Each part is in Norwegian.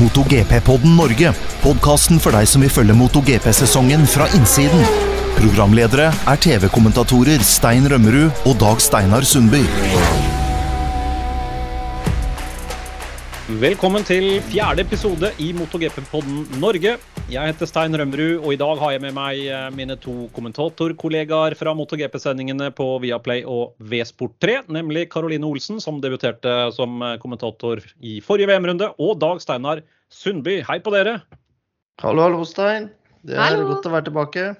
MotoGP-podden Norge. Podkasten for deg som vil følge MotoGP-sesongen fra innsiden. Programledere er TV-kommentatorer Stein Rømmerud og Dag Steinar Sundby. Velkommen til fjerde episode i MotoGP-podden Norge. Jeg heter Stein Rømmerud, og i dag har jeg med meg eh, mine to kommentatorkollegaer fra MotoGP-sendingene på Viaplay og V-Sport3, nemlig Karoline Olsen, som debuterte som eh, kommentator i forrige VM-runde, og Dag Steinar Sundby. Hei på dere. Hallo, hallo, Stein. Det er Hallo. godt å være tilbake.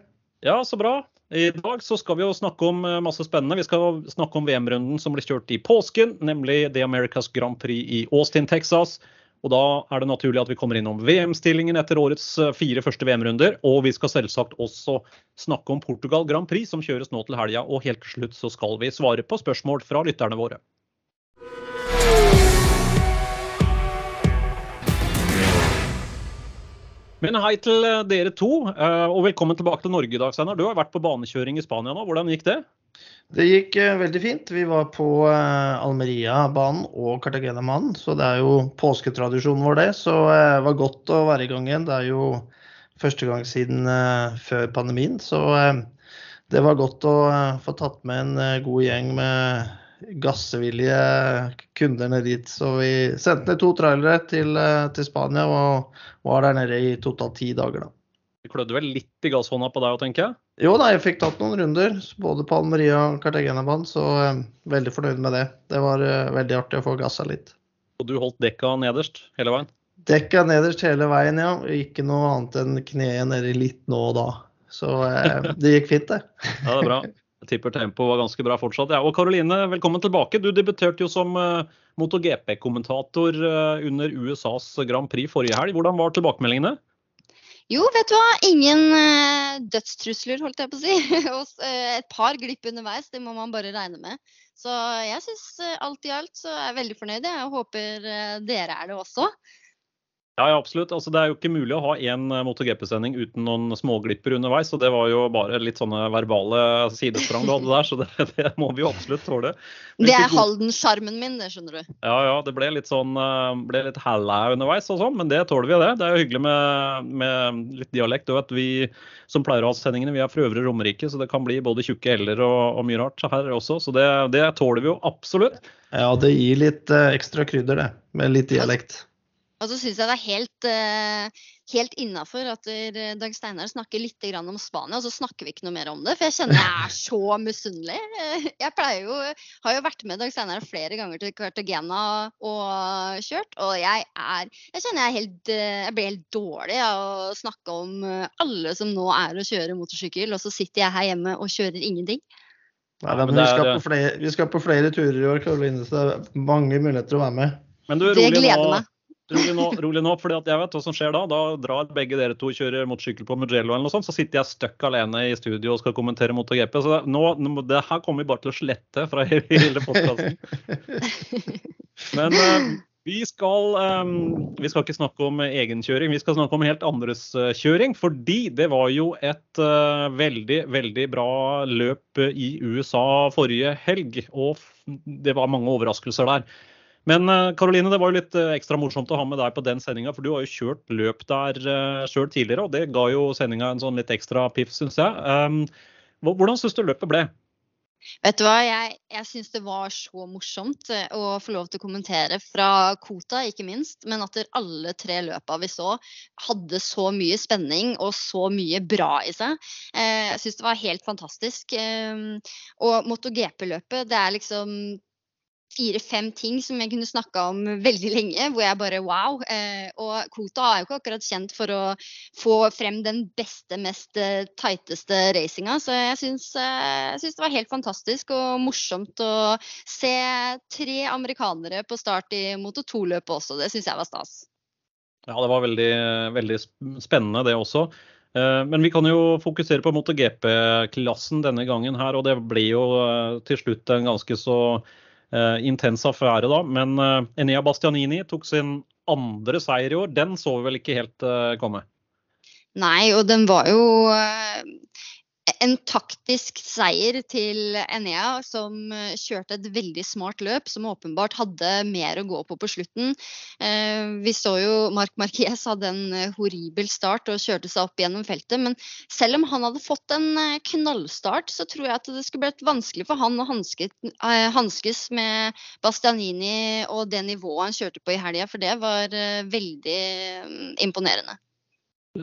Ja, så bra. I dag så skal vi jo snakke om eh, masse spennende. Vi skal snakke om VM-runden som ble kjørt i påsken, nemlig The Americas Grand Prix i Austin, Texas. Og da er det naturlig at vi kommer innom VM-stillingen etter årets eh, fire første VM-runder. Og vi skal selvsagt også snakke om Portugal Grand Prix, som kjøres nå til helga. Og helt til slutt så skal vi svare på spørsmål fra lytterne våre. Men hei til eh, dere to, eh, og velkommen tilbake til Norge i dag, Steinar. Du har vært på banekjøring i Spania nå. Hvordan gikk det? Det gikk eh, veldig fint. Vi var på Almeria-banen og Cartagena-banen, så det er jo påsketradisjonen vår, det. Så det var godt å være i gang igjen. Det er jo første gang siden før pandemien, så det var godt å få tatt med en god gjeng med gassevillige kunder ned dit. Så vi sendte ned to trailere til, eh, til Spania og var der nede i totalt ti dager, da. Det klødde vel litt i gasshånda på deg òg, tenker jeg? Jo da, jeg fikk tatt noen runder, både på Almeria og Cartagena-banen, så eh, veldig fornøyd med det. Det var eh, veldig artig å få gassa litt. Og du holdt dekka nederst hele veien? Dekka nederst hele veien, ja. Ikke noe annet enn kneet nedi litt nå og da. Så eh, det gikk fint, det. Ja, det er bra. Jeg tipper tempoet var ganske bra fortsatt. Ja. Og Karoline, velkommen tilbake. Du debuterte jo som eh, MotoGP-kommentator uh, under USAs Grand Prix forrige helg. Hvordan var tilbakemeldingene? Jo, vet du hva. Ingen uh, dødstrusler, holdt jeg på å si. Og et par glipp underveis, det må man bare regne med. Så jeg syns alt i alt så er jeg veldig fornøyd. Jeg håper eh, dere er det også. Ja, ja, absolutt. Altså, det er jo ikke mulig å ha én MotoGP-sending uten noen småglipper underveis. Og det var jo bare litt sånne verbale sidesprang du hadde der, så det, det må vi jo absolutt tåle. Men Det er Halden-sjarmen min, det skjønner du. Ja, ja, det ble litt sånn eh, ble litt halla underveis og sånn, men det tåler vi det. Det er jo hyggelig med, med litt dialekt. Du vet, vi som pleier å ha sendingene, vi er fra Øvre Romerike, så det kan bli både tjukke l-er og, og mye rart her også. Så det, det tåler vi jo absolutt. Ja, det gir litt eh, ekstra krydder, det. Med litt dialekt. Og så syns jeg det er helt, eh, helt innafor at eh, Dag Steinar snakker litt grann om Spania, og så snakker vi ikke noe mer om det. For jeg kjenner jeg er så misunnelig. Jeg jo, har jo vært med Dag Steinar flere ganger til Cartagena og kjørt, og jeg er Jeg kjenner jeg er helt eh, Jeg blir helt dårlig av å snakke om alle som nå er og kjører motorsykkel, og så sitter jeg her hjemme og kjører ingenting. Nei, Ja, da, men vi, skal på flere, vi skal på flere turer i år, Karoline, så det er mange muligheter å være med. Men du, Det rolig gleder meg. Rolig nå, rolig nå, fordi at jeg vet hva som skjer da. Da drar begge dere to og kjører motorsykkel på Mugello eller noe sånt, så sitter jeg stuck alene i studio og skal kommentere MotoGP. Så det, nå, det her kommer vi bare til å slette fra hele podkasten. Men eh, vi skal, eh, vi skal ikke snakke om egenkjøring, vi skal snakke om helt andres eh, kjøring. Fordi det var jo et eh, veldig, veldig bra løp i USA forrige helg. Og det var mange overraskelser der. Men eh, Karoline, det var jo litt eh, ekstra morsomt å ha med deg på den sendinga, for du har jo kjørt løp der uh, sjøl tidligere, og det ga jo sendinga en sånn litt ekstra piff, syns jeg. Um, hvordan syns du løpet ble? Vet du hva, jeg, jeg syns det var så morsomt eh, å få lov til å kommentere fra Kota, ikke minst. Men at alle tre løpa vi så, hadde så mye spenning og så mye bra i seg. Eh, jeg syns det var helt fantastisk. Eh, og MotoGP-løpet, det er liksom fire-fem ting som jeg kunne snakka om veldig lenge, hvor jeg bare wow. Eh, og Kota er jo ikke akkurat kjent for å få frem den beste, mest eh, tighteste racinga. Så jeg syns, eh, jeg syns det var helt fantastisk og morsomt å se tre amerikanere på start i Moto 2-løpet også. Det syns jeg var stas. Ja, det var veldig, veldig spennende det også. Men vi kan jo fokusere på MotoGP-klassen denne gangen her, og det ble jo til slutt en ganske så eh, intens affære da. Men eh, Enea Bastianini tok sin andre seier i år. Den så vi vel ikke helt eh, komme? Nei, og den var jo en taktisk seier til Enea, som eh, kjørte et veldig smart løp, som åpenbart hadde mer å gå på på slutten. Eh, vi så jo Marc Marquez hadde en eh, horribel start og kjørte seg opp gjennom feltet. Men selv om han hadde fått en knallstart, så tror jeg at det skulle blitt vanskelig for han å hanskes med Bastianini og det nivået han kjørte på i helga, for det var veldig mm, imponerende.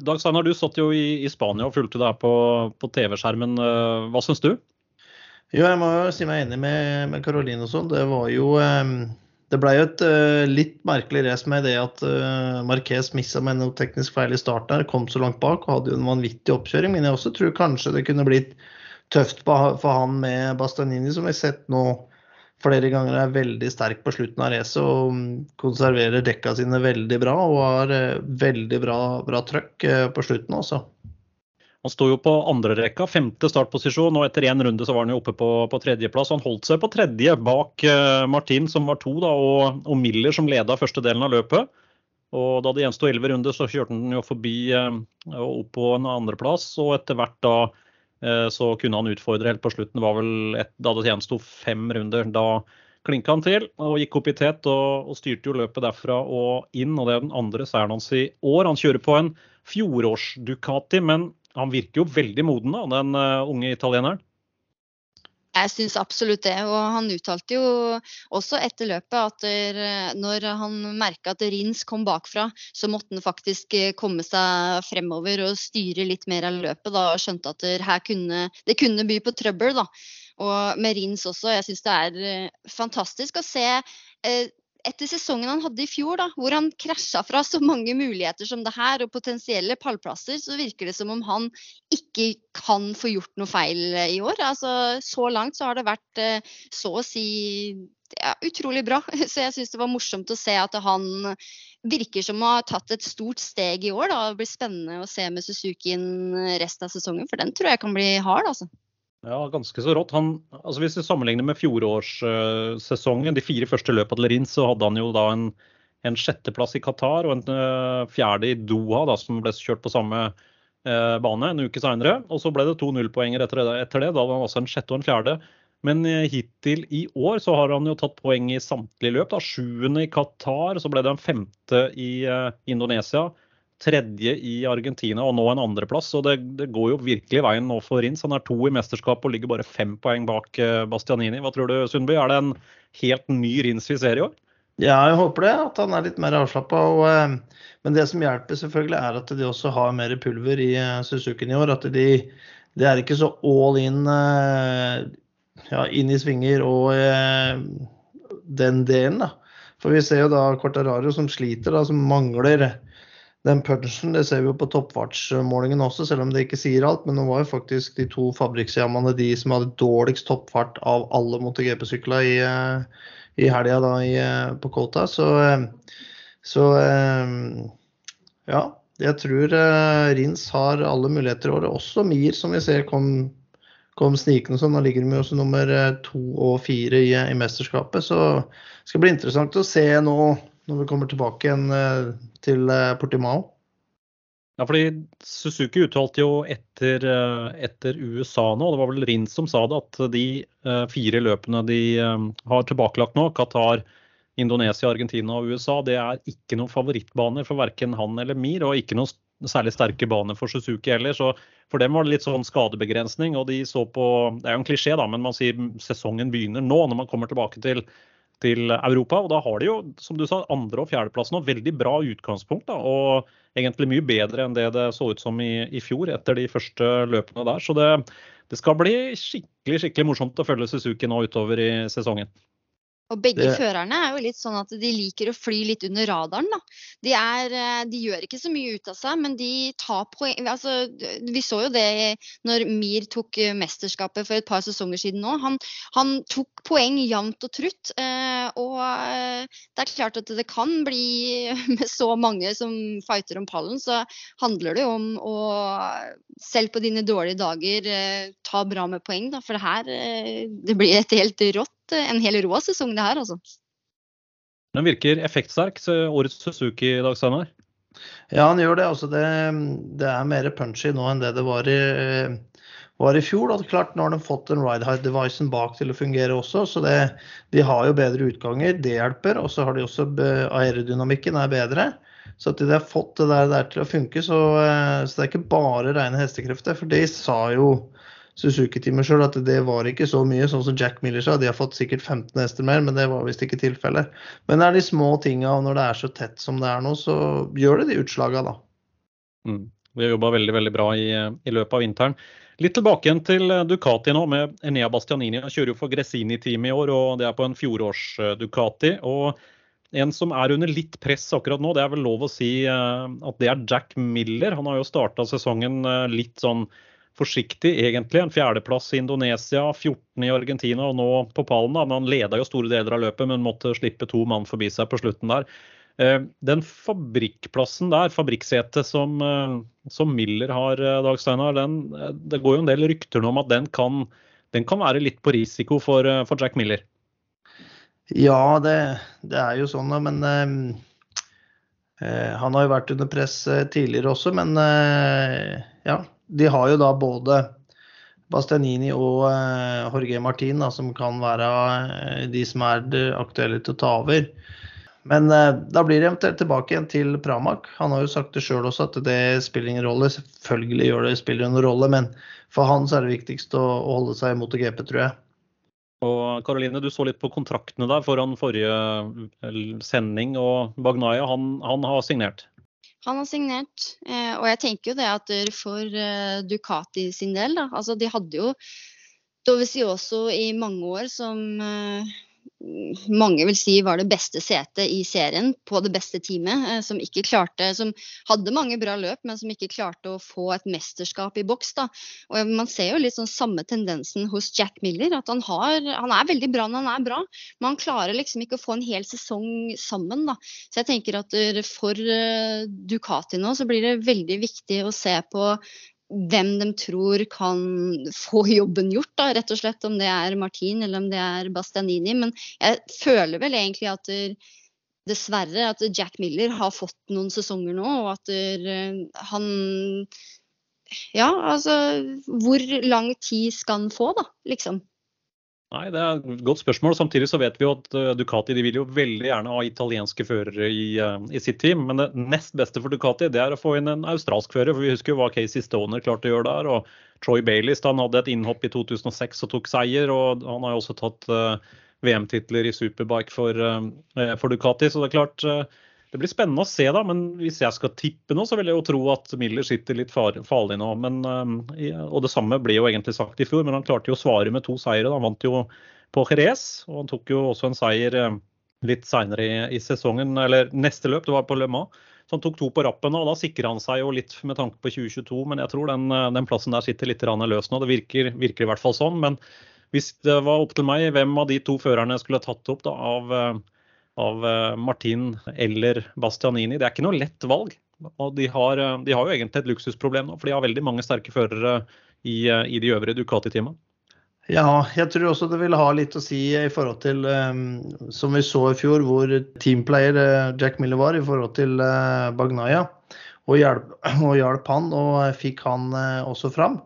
Dag Steinar, du satt jo i, i, Spania og fulgte det her på, på TV-skjermen. Eh, hva syns du? Jo, jeg må jo si meg enig med, med Caroline og sånn. Det var jo um, Det ble jo et uh, litt merkelig race med det at Marquez missa med noe teknisk feil i starten der, kom så langt bak og hadde jo en vanvittig oppkjøring. Men jeg også tror kanskje det kunne blitt tøft for han med Bastanini, som vi har sett nå flere ganger er veldig sterk på slutten av racet og konserverer dekka sine veldig bra. Og har eh, veldig bra, bra trøkk eh, på slutten også. Han sto jo på andre rekka, femte startposisjon, og etter én runde så var han jo oppe på, på tredjeplass. Han holdt seg på tredje bak uh, Martin, som var to, da, og, og, Miller, som leda første delen av løpet. Og da det gjensto elleve runder, så kjørte han jo forbi og opp på en andreplass. Og etter hvert da Eh, så kunne han utfordre helt på slutten. Det var vel et, da det gjensto fem runder. Da klinka han til og gikk opp i tet og, og, styrte jo løpet derfra og inn. og Det er den andre seieren hans i år. Han kjører på en fjorårs Ducati, men han virker jo veldig moden, da, den uh, unge italieneren. Jeg syns absolutt det. Og han uttalte jo også etter løpet at der, når han merka at Rins kom bakfra, så måtte han faktisk eh, komme seg fremover og styre litt mer av løpet. Da, og skjønte at det, kunne, det kunne by på trøbbel. da. Og med Rins også. Jeg syns det er eh, fantastisk å se etter sesongen han hadde i fjor, da, hvor han krasja fra så mange muligheter som det her, og potensielle pallplasser, så virker det som om han ikke kan få gjort noe feil i år. Altså, så langt så har det vært eh, så å si ja, utrolig bra. Så jeg syns det var morsomt å se at han virker som å ha tatt et stort steg i år. Da. Det blir spennende å se med Suzuki resten av sesongen, for den tror jeg kan bli hard. altså. Ja, ganske så rått. Han, altså hvis vi sammenligner med fjorårssesongen, de fire første løpene til Rins, så hadde han jo da en, en sjetteplass i Qatar og en uh, fjerde i Doha, da, som ble kjørt på samme eh, bane en uke seinere. Og så ble det to nullpoenger etter, etter, det. Da var han også en sjette og en fjerde. Men uh, hittil i år så har han jo tatt poeng i samtlige løp. da, Sjuende i Qatar, så ble det en femte i Indonesia tredje i Argentina og nå en andreplass. Så det, det, går jo virkelig veien nå for Rins. Han er to i mesterskapet og ligger bare fem poeng bak eh, Bastianini. Hva tror du, Sundby? Er det en helt ny Rins vi ser i år? Ja, jeg håper det. At han er litt mer avslappa. Eh, men det som hjelper, selvfølgelig er at de også har mer pulver i Suzuken Suzuki i år. At de, de, er ikke så all in, ja, inn i svinger og den delen, da. For vi ser jo da Cortararo som sliter, da, som mangler den punchen det ser vi jo på toppfartsmålingen også, selv om det ikke sier alt. Men det var jo faktisk de to fabrikkjammene de som hadde dårligst toppfart av alle MotoGP-sykler i, eh, i helga da i, eh, på Kota. Så, eh, så, ja. Jeg tror Rins har alle muligheter i året. Også Mir, som vi ser kom, kom snikende sånn. Da ligger de også nummer to og fire i, i mesterskapet. Så det skal bli interessant å se nå når vi kommer tilbake igjen eh, til eh, Portimao? Ja, fordi Suzuki uttalte jo etter, eh, etter, USA nå, det var vel Rins som sa det, at de fire løpene de har tilbakelagt nå, Qatar, Indonesia, Argentina og USA, det er ikke noen favorittbaner for verken han eller Mir, og ikke noen særlig sterke baner for Suzuki heller. Så for dem var det litt sånn skadebegrensning. Og de så på Det er jo en klisjé, da, men man sier sesongen begynner nå, når man kommer tilbake til til Europa. Og da har de jo, som du sa, andre- og fjerdeplass nå. Veldig bra utgangspunkt. Da, og egentlig mye bedre enn det det så ut som i, i fjor etter de første løpene der. Så det, det skal bli skikkelig, skikkelig morsomt å følge Suzuki nå utover i sesongen. Og begge det... førerne er jo litt sånn at de liker å fly litt under radaren. Da. De, er, eh, de gjør ikke så mye ut av seg, men de tar poeng altså, Vi så jo det når Mir tok eh, mesterskapet for et par sesonger siden nå. Han, han tok poeng jevnt og trutt. Eh, og det er klart at det kan bli Med så mange som fighter om pallen, så handler det jo om å selv på dine dårlige dager ta bra med poeng. Da. For det her det blir et helt rått en hel rå sesong, det her, altså. Den virker effektsterk, årets Suzuki i dag, Steinar? Ja, han gjør det. Altså det, det, er mer punchy nå enn det det var i, var i fjor. Og klart, nå har de fått den ride height-devicen bak til å fungere også, så det, de har jo bedre utganger. Det hjelper. Og så har de også aerodynamikken er bedre. Så at de har fått det der, der til å funke, så, eh, så, det er ikke bare rene hestekrefter. For de sa jo Suzuki-teamet sjøl at det var ikke så mye, sånn som Jack Miller sa. De har fått sikkert 15 hester mer, men det var visst ikke tilfellet. Men det er de små tinga, og når det er så tett som det er nå, så gjør det de utslaga, da. Mm. Vi har jobba veldig veldig bra i, i, løpet av vinteren. Litt tilbake igjen til Ducati nå, med Enea Bastianini. Han kjører jo for Gressini-teamet i år, og det er på en fjorårs Ducati. og en som er under litt press akkurat nå, det er vel lov å si eh, at det er Jack Miller. Han har jo starta sesongen eh, litt sånn forsiktig, egentlig. En fjerdeplass i Indonesia, 14 i Argentina og nå på pallen. Men han leda jo store deler av løpet, men måtte slippe to mann forbi seg på slutten der. Eh, den fabrikkplassen der, fabrikksetet som, eh, som, Miller har, eh, Dag Steinar, det går jo en del rykter nå om at den kan, den kan være litt på risiko for, for Jack Miller? Ja, det, det, er jo sånn, men eh, han har jo vært under press tidligere også. Men eh, ja, de har jo da både Bastianini og uh, Jorge Martin, da, som kan være uh, de som er aktuelle til å ta over. Men uh, da blir det eventuelt tilbake igjen til Pramak. Han har jo sagt det sjøl også, at det spiller ingen rolle. Selvfølgelig gjør det spiller en rolle, men for han så er det viktigst å holde seg mot GP, tror jeg. Og Karoline, du så litt på kontraktene der foran forrige sending, og Bagnaya han, han har signert? Han har signert. Eh, og jeg tenker jo det at for eh, Ducati sin del, da. Altså de hadde jo Dovizioso i mange år som eh, mange vil si var det beste setet i serien på det beste teamet. Eh, som ikke klarte, som hadde mange bra løp, men som ikke klarte å få et mesterskap i boks. da. Og Man ser jo litt sånn samme tendensen hos Jack Miller. at Han, har, han er veldig bra når han er bra, men han klarer liksom ikke å få en hel sesong sammen. da. Så jeg tenker at for eh, Ducati nå så blir det veldig viktig å se på hvem de tror kan få jobben gjort, da, rett og slett. Om det er Martin eller om det er Bastianini. Men jeg føler vel egentlig at der, dessverre at Jack Miller har fått noen sesonger nå, og at der, eh, han Ja, altså Hvor lang tid skal han få, da, liksom? Nei, Det er et godt spørsmål. Samtidig så vet vi jo at eh, Ducati de vil jo veldig gjerne ha italienske førere i, uh, i, sitt team. Men det nest beste for Ducati det er å få inn en australsk fører. for Vi husker jo hva Casey Stoner klarte å gjøre der. og Troy Baileys han hadde et innhopp i 2006 og tok seier. og Han har jo også tatt uh, VM-titler i superbike for, for, Ducati. Så det er klart det blir spennende å se, da. Men hvis jeg skal tippe nå, så vil jeg jo tro at Miller sitter litt farlig nå. Men, eh, og det samme ble jo egentlig sagt i fjor, men han klarte jo å svare med to seire. Han vant jo på Jerez, og han tok jo også en seier eh, litt seinere i, i, sesongen, eller neste løp, det var på Le Mans. Så han tok to på rappen, og da sikrer han seg jo litt med tanke på 2022. Men jeg tror den, eh, den plassen der sitter litt løs nå. Det virker, virker, i hvert fall sånn. Men hvis det var opp til meg, hvem av de to førerne jeg skulle tatt opp da, av av eh, Martin eller Bastianini. Det er ikke noe lett valg. Og de har, eh, de har jo egentlig et luksusproblem nå, for de har veldig mange sterke førere i, eh, i de øvrige Ducati-teamene. Ja, jeg tror også det vil ha litt å si i forhold til, um, som vi så i fjor, hvor teamplayer Jack Miller var i forhold til uh, Bagnaya. Og hjalp han, og fikk han uh, også fram.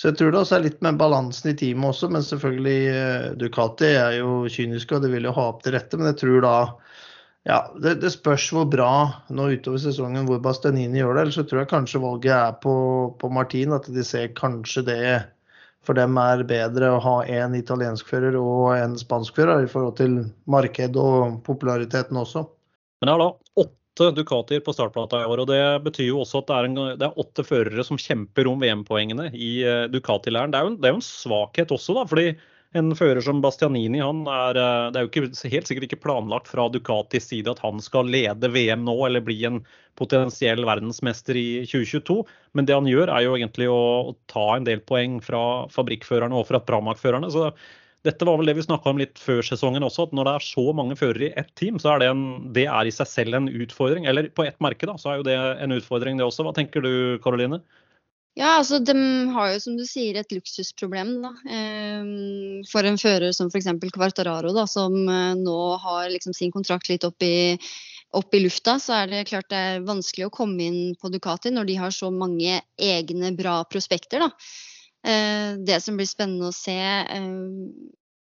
Så jeg tror det også er litt med balansen i teamet også, men selvfølgelig eh, Ducati er jo kyniske og de vil jo ha opp til rette. Men jeg tror da ja, det, det spørs hvor bra nå utover sesongen hvor Bastianini gjør det. Eller så tror jeg kanskje valget er på, på Martin, at de ser kanskje det for dem er bedre å ha en italiensk fører og en spansk fører i forhold til marked og populariteten også. Men ja da åtte Ducatier på startplata i år. og Det betyr jo også at det er, en, det er åtte førere som kjemper om VM-poengene i uh, Ducati-læren. Det, det, er jo en svakhet også, da. fordi en fører som Bastianini han er, eh, det er jo ikke, helt sikkert ikke planlagt fra Ducatis side at han skal lede VM nå eller bli en potensiell verdensmester i 2022. Men det han gjør, er jo egentlig å, å ta en del poeng fra fabrikkførerne og fra Pramac-førerne. Så dette var vel det vi snakka om litt før sesongen også, at når det er så mange førere i ett team, så er det, en, det er i seg selv en utfordring. Eller på ett merke, da, så er jo det en utfordring, det også. Hva tenker du, Karoline? Ja, altså De har jo som du sier et luksusproblem. da. Ehm, for en fører som f.eks. Quartararo, da, som eh, nå har liksom sin kontrakt litt opp i, opp i, lufta, så er det klart det er vanskelig å komme inn på Ducati når de har så mange egne bra prospekter. da. Det som blir spennende å se,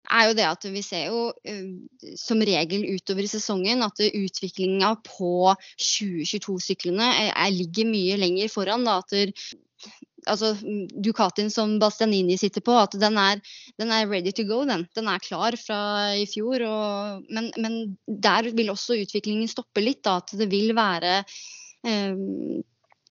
er jo det at vi ser jo som regel utover i sesongen at utviklinga på 2022-syklene ligger mye lenger foran. Da, at altså, Ducatin som Bastianini sitter på, at den er, den er, ready to go. Den Den er klar fra i fjor. Og, men, men, der vil også utviklingen stoppe litt. Da, at det vil være um,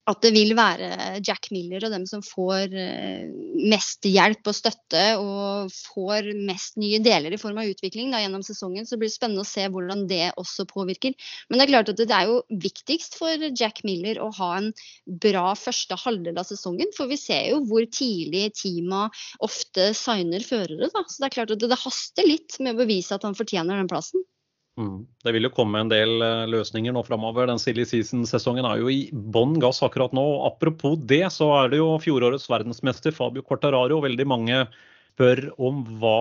at det vil være Jack Miller og dem som får eh, mest hjelp og støtte og får mest nye deler i form av utvikling da, gjennom sesongen. Så det blir spennende å se hvordan det også påvirker. Men det er klart at det er jo viktigst for Jack Miller å ha en bra første halvdel av sesongen. For vi ser jo hvor tidlig teama ofte signer førere. Da. Så det er klart at det haster litt med å bevise at han fortjener den plassen. Mm. Det vil jo komme en del eh, løsninger nå framover. Den silly season-sesongen er jo i bånn gass akkurat nå. Og Apropos det, så er det jo fjorårets verdensmester Fabio Quartararo. Veldig mange spør om hva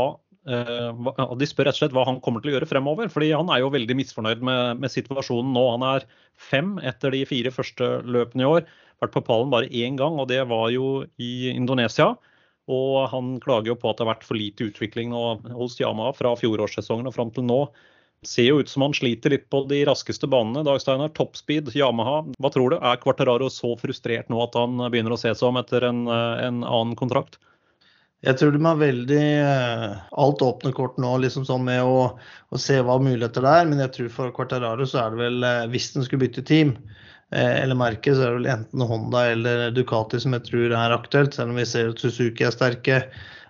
eh, De spør rett og slett hva han kommer til å gjøre fremover. fordi han er jo veldig misfornøyd med, med situasjonen nå. Han er fem etter de fire første løpene i år. Vært på pallen bare én gang, og det var jo i Indonesia. Og han klager jo på at det har vært for lite utvikling nå hos Yama fra fjorårssesongen og fram til nå ser jo ut som han sliter litt på de raskeste banene. Dag Steinar, toppspeed, Yamaha. Hva tror du? Er Quartararo så frustrert nå at han begynner å se seg om etter en, en annen kontrakt? Jeg tror de har veldig eh, alt åpne kort nå, liksom sånn med å, å, se hva muligheter det er. Men jeg tror for Quartararo så er det vel, eh, hvis den skulle bytte team eh, eller merke, så er det vel enten Honda eller Ducati som jeg tror er aktuelt. Selv om vi ser at Suzuki er sterke.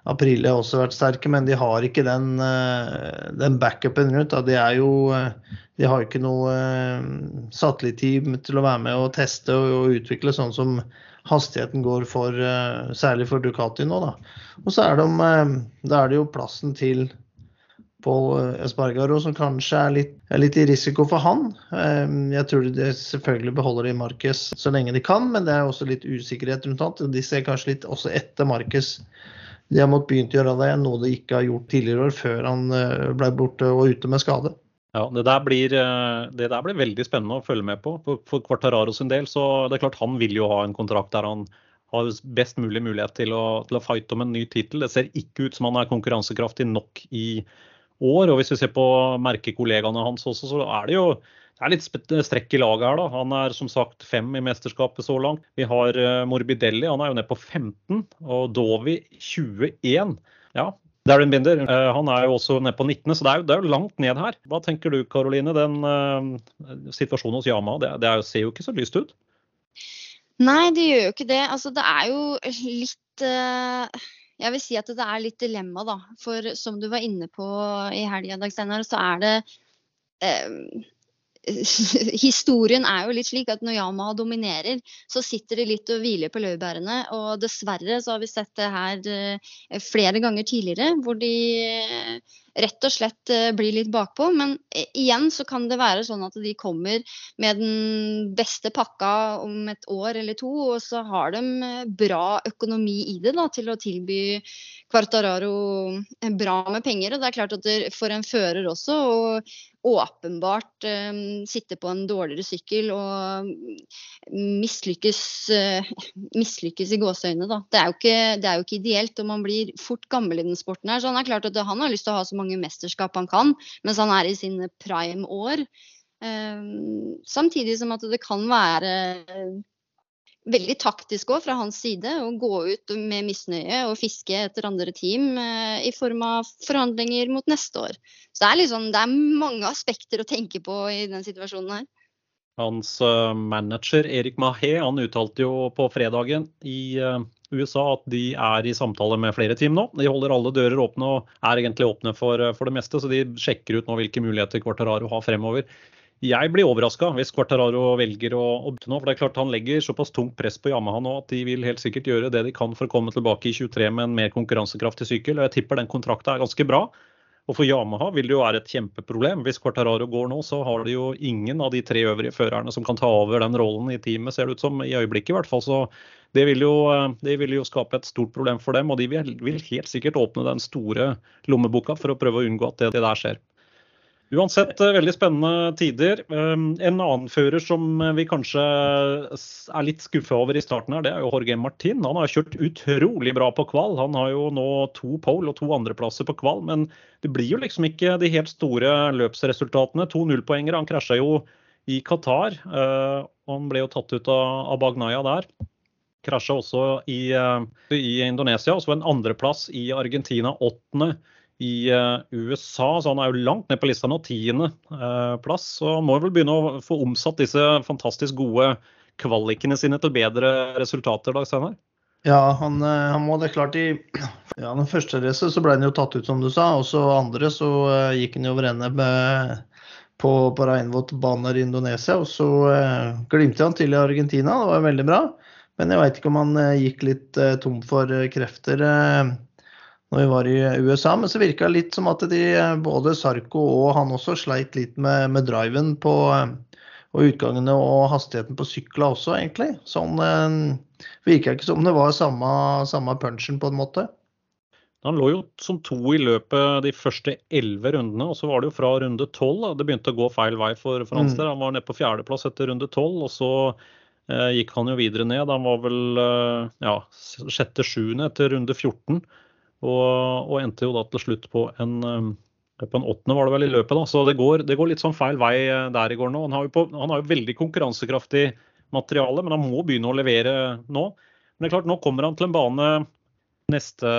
Aprilia har også vært sterke, men de har ikke den, eh, den backupen rundt. De, jo, eh, de har ikke noe eh, satellitteam til å være med og teste og utvikle, sånn som hastigheten går for, særlig for Ducati nå. Da. Og så er, de, da er det jo plassen til Pål Espargaro som kanskje er litt, er litt, i risiko for han. Jeg tror de selvfølgelig beholder de Marcus så lenge de kan, men det er også litt usikkerhet rundt han. De ser kanskje litt også etter Marques de har måttet begynt å gjøre det, noe de ikke har gjort tidligere år, før han eh, ble borte og ute med skade. Ja, det der, blir, eh, det der blir veldig spennende å følge med på. For, Quartararo sin del, så det er klart han vil jo ha en kontrakt der han har best mulig mulighet til å, til å fighte om en ny tittel. Det ser ikke ut som han er konkurransekraftig nok i år. Og hvis vi ser på merkekollegaene hans også, så er det jo det er litt strekk i laget her, da. Han er som sagt fem i mesterskapet så langt. Vi har eh, Morbidelli, han er jo nede på 15. Og Dovi 21. Ja, Darren Binder uh, han er jo også nede på 19., så det er, jo, det er, jo, langt ned her. Hva tenker du Karoline, den uh, situasjonen hos Yama? Det, det er, ser jo ikke så lyst ut? Nei, det gjør jo ikke det. Altså, det er jo litt uh, Jeg vil si at det er litt dilemma, da. For som du var inne på i helga, Dag Steinar, så er det historien er jo litt slik at når Yamaha dominerer, så sitter de litt og hviler på laurbærene. Og dessverre så har vi sett det her eh, flere ganger tidligere, hvor de rett og slett eh, blir litt bakpå. Men eh, igjen så kan det være sånn at de kommer med den beste pakka om et år eller to, og så har de eh, bra økonomi i det da, til å tilby Quartararo bra med penger. Og det er klart at for en fører også, og åpenbart um, sitte på en dårligere sykkel og mislykkes, uh, i gåseøynene, da. Det er, ikke, det er, jo ikke, ideelt, og man blir fort gammel i den sporten her. Så han er klart at han har lyst til å ha så mange mange mesterskap han kan mens han er i sine prime år. Um, samtidig som at det kan være veldig taktisk òg fra hans side å gå ut med misnøye og fiske etter andre team uh, i form av forhandlinger mot neste år. Så det er, liksom, det er mange aspekter å tenke på i den situasjonen her. Hans uh, manager Erik Mahé han uttalte jo på fredagen i USA at de er i samtale med flere team nå. De holder alle dører åpne og er egentlig åpne for, for det meste, så de sjekker ut nå hvilke muligheter Quartararo har fremover. Jeg blir overraska hvis Quartararo velger å, å nå, for det er klart Han legger såpass tungt press på Yamaha nå at de vil helt sikkert gjøre det de kan for å komme tilbake i 23 med en mer konkurransekraftig sykkel. og Jeg tipper den kontrakta er ganske bra. Og For Yamaha vil det jo være et kjempeproblem. Hvis Quartararo går nå, så har de jo ingen av de tre øvrige førerne som kan ta over den rollen i teamet, ser det ut som, i øyeblikket i hvert fall. Så det vil, jo, det vil jo skape et stort problem for dem. Og de vil, vil helt sikkert åpne den store lommeboka for å prøve å unngå at det, det der skjer. Uansett eh, veldig spennende tider. Um, en annen fører som vi kanskje er litt skuffa over i starten, her, det er jo Jorge Martin. Han har kjørt utrolig bra på kval. Han har jo nå to pole og to andreplasser på kval. Men det blir jo liksom ikke de helt store løpsresultatene. To nullpoengere. Han krasja jo i Qatar. og han ble jo tatt ut av Bagnaya der. Krasja også i, uh, i Indonesia. Og så en andreplass i Argentina, åttende i uh, USA. Så han er jo langt ned på lista nå, tiendeplass. Uh, så han må vel begynne å få omsatt disse fantastisk gode kvalikene sine til bedre resultater, Dag Steinar? Ja, han, han, må det klart i ja, den første racet så ble han jo tatt ut, som du sa. Og så andre så uh, gikk han jo over ende på, på Reinvoll-baner i Indonesia. Og så uh, glimte han til i Argentina, det var veldig bra. Men jeg veit ikke om han gikk litt tom for krefter når vi var i USA. Men så virka det litt som at de, både Sarko og han også sleit litt med, med driven på og utgangene og hastigheten på sykla også, egentlig. Sånn eh, virka ikke som det var samme, samme punchen, på en måte. Han lå jo som to i løpet de første elleve rundene, og så var det jo fra runde tolv det begynte å gå feil vei for Frans mm. der. Han var nede på fjerdeplass etter runde tolv, og så eh, gikk han jo videre ned. Han var vel eh, ja, sjette-sjuende etter runde 14. Og, og, endte jo da til slutt på en, eh, på en åttende var det vel i løpet. da, Så det går, det går litt sånn feil vei eh, der i går nå. Han har, jo på, han har jo veldig konkurransekraftig materiale, men han må begynne å levere nå. Men det er klart, nå kommer han til en bane neste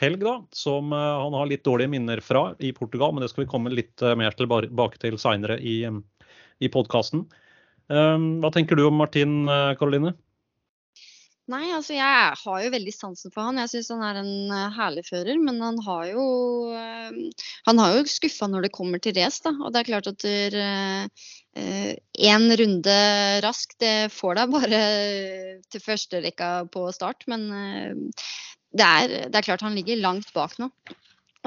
helg, da, som eh, han har litt dårlige minner fra i Portugal. Men det skal vi komme litt mer tilbake til seinere i, i podkasten. Hva tenker du om Martin, Karoline? Nei, altså jeg har jo veldig sansen for han. Jeg syns han er en uh, herlig fører. Men han har jo uh, Han har jo skuffa når det kommer til race, da. Og det er klart at én uh, runde raskt, det får deg bare til førsterekka på start. Men det er, det er klart han ligger langt bak nå.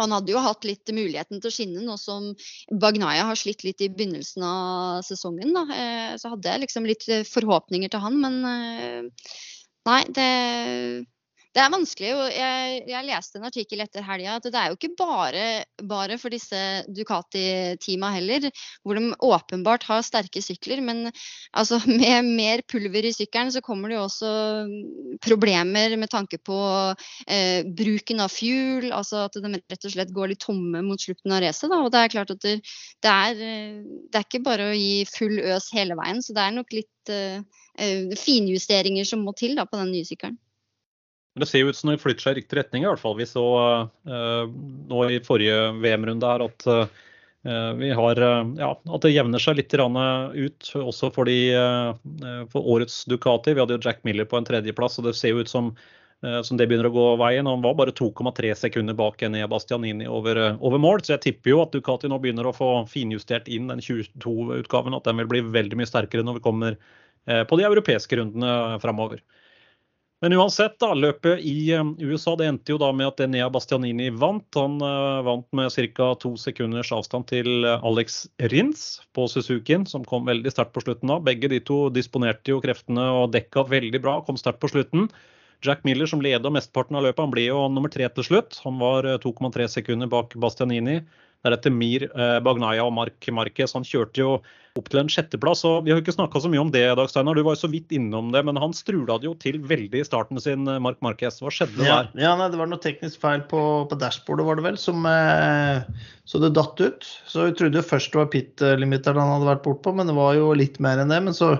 Han hadde jo hatt litt muligheten til å skinne, nå som Bagnaya har slitt litt i begynnelsen av sesongen. Da. Så hadde jeg liksom litt forhåpninger til han, men Nei, det, det er vanskelig. Jeg, jeg, leste en artikkel etter helga at det er jo ikke bare, bare for disse Ducati-teama heller, hvor de åpenbart har sterke sykler. Men altså, med mer pulver i sykkelen så kommer det jo også problemer med tanke på eh, bruken av fuel. Altså at de rett og slett går litt tomme mot slutten av racet. Og det er klart at det, det, er, det, er, ikke bare å gi full øs hele veien, så det er nok litt eh, Eh, finjusteringer som må til da, på den nye sykkelen. Det ser jo ut som det flytter seg i riktig retning. i hvert fall. Vi så uh, nå i forrige VM-runde her at uh, vi har, uh, ja, at det jevner seg litt ut også for, de, for, årets Ducati. Vi hadde jo Jack Miller på en tredjeplass, og det ser jo ut som, som det begynner å gå veien. Han var bare 2,3 sekunder bak Enea Bastianini over, over, mål, så jeg tipper jo at Ducati nå begynner å få finjustert inn den 22-utgaven. At den vil bli veldig mye sterkere når vi kommer Eh, på de europeiske rundene framover. Men uansett, da, løpet i eh, USA det endte jo da med at Enea Bastianini vant. Han uh, vant med ca. to sekunders avstand til Alex Rins på Suzukien, som kom veldig sterkt på slutten da. Begge de to disponerte jo kreftene og dekka veldig bra, kom sterkt på slutten. Jack Miller, som leda mesteparten av løpet, han ble jo nummer tre til slutt. Han var 2,3 sekunder bak Bastianini. Deretter Mir eh, Bagnaya og Mark Marquez. Han kjørte jo opp til en sjetteplass. og Vi har ikke snakka så mye om det, Dag Steinar. Du var jo så vidt innom det. Men han strula det jo til veldig i starten sin, eh, Mark Marquez. Hva skjedde ja, der? Ja, nei, Det var noe teknisk feil på, på dashbordet, var det vel, som eh, så det datt ut. Så vi trodde først det var pit-limiteren han hadde vært bortpå, men det var jo litt mer enn det. Men så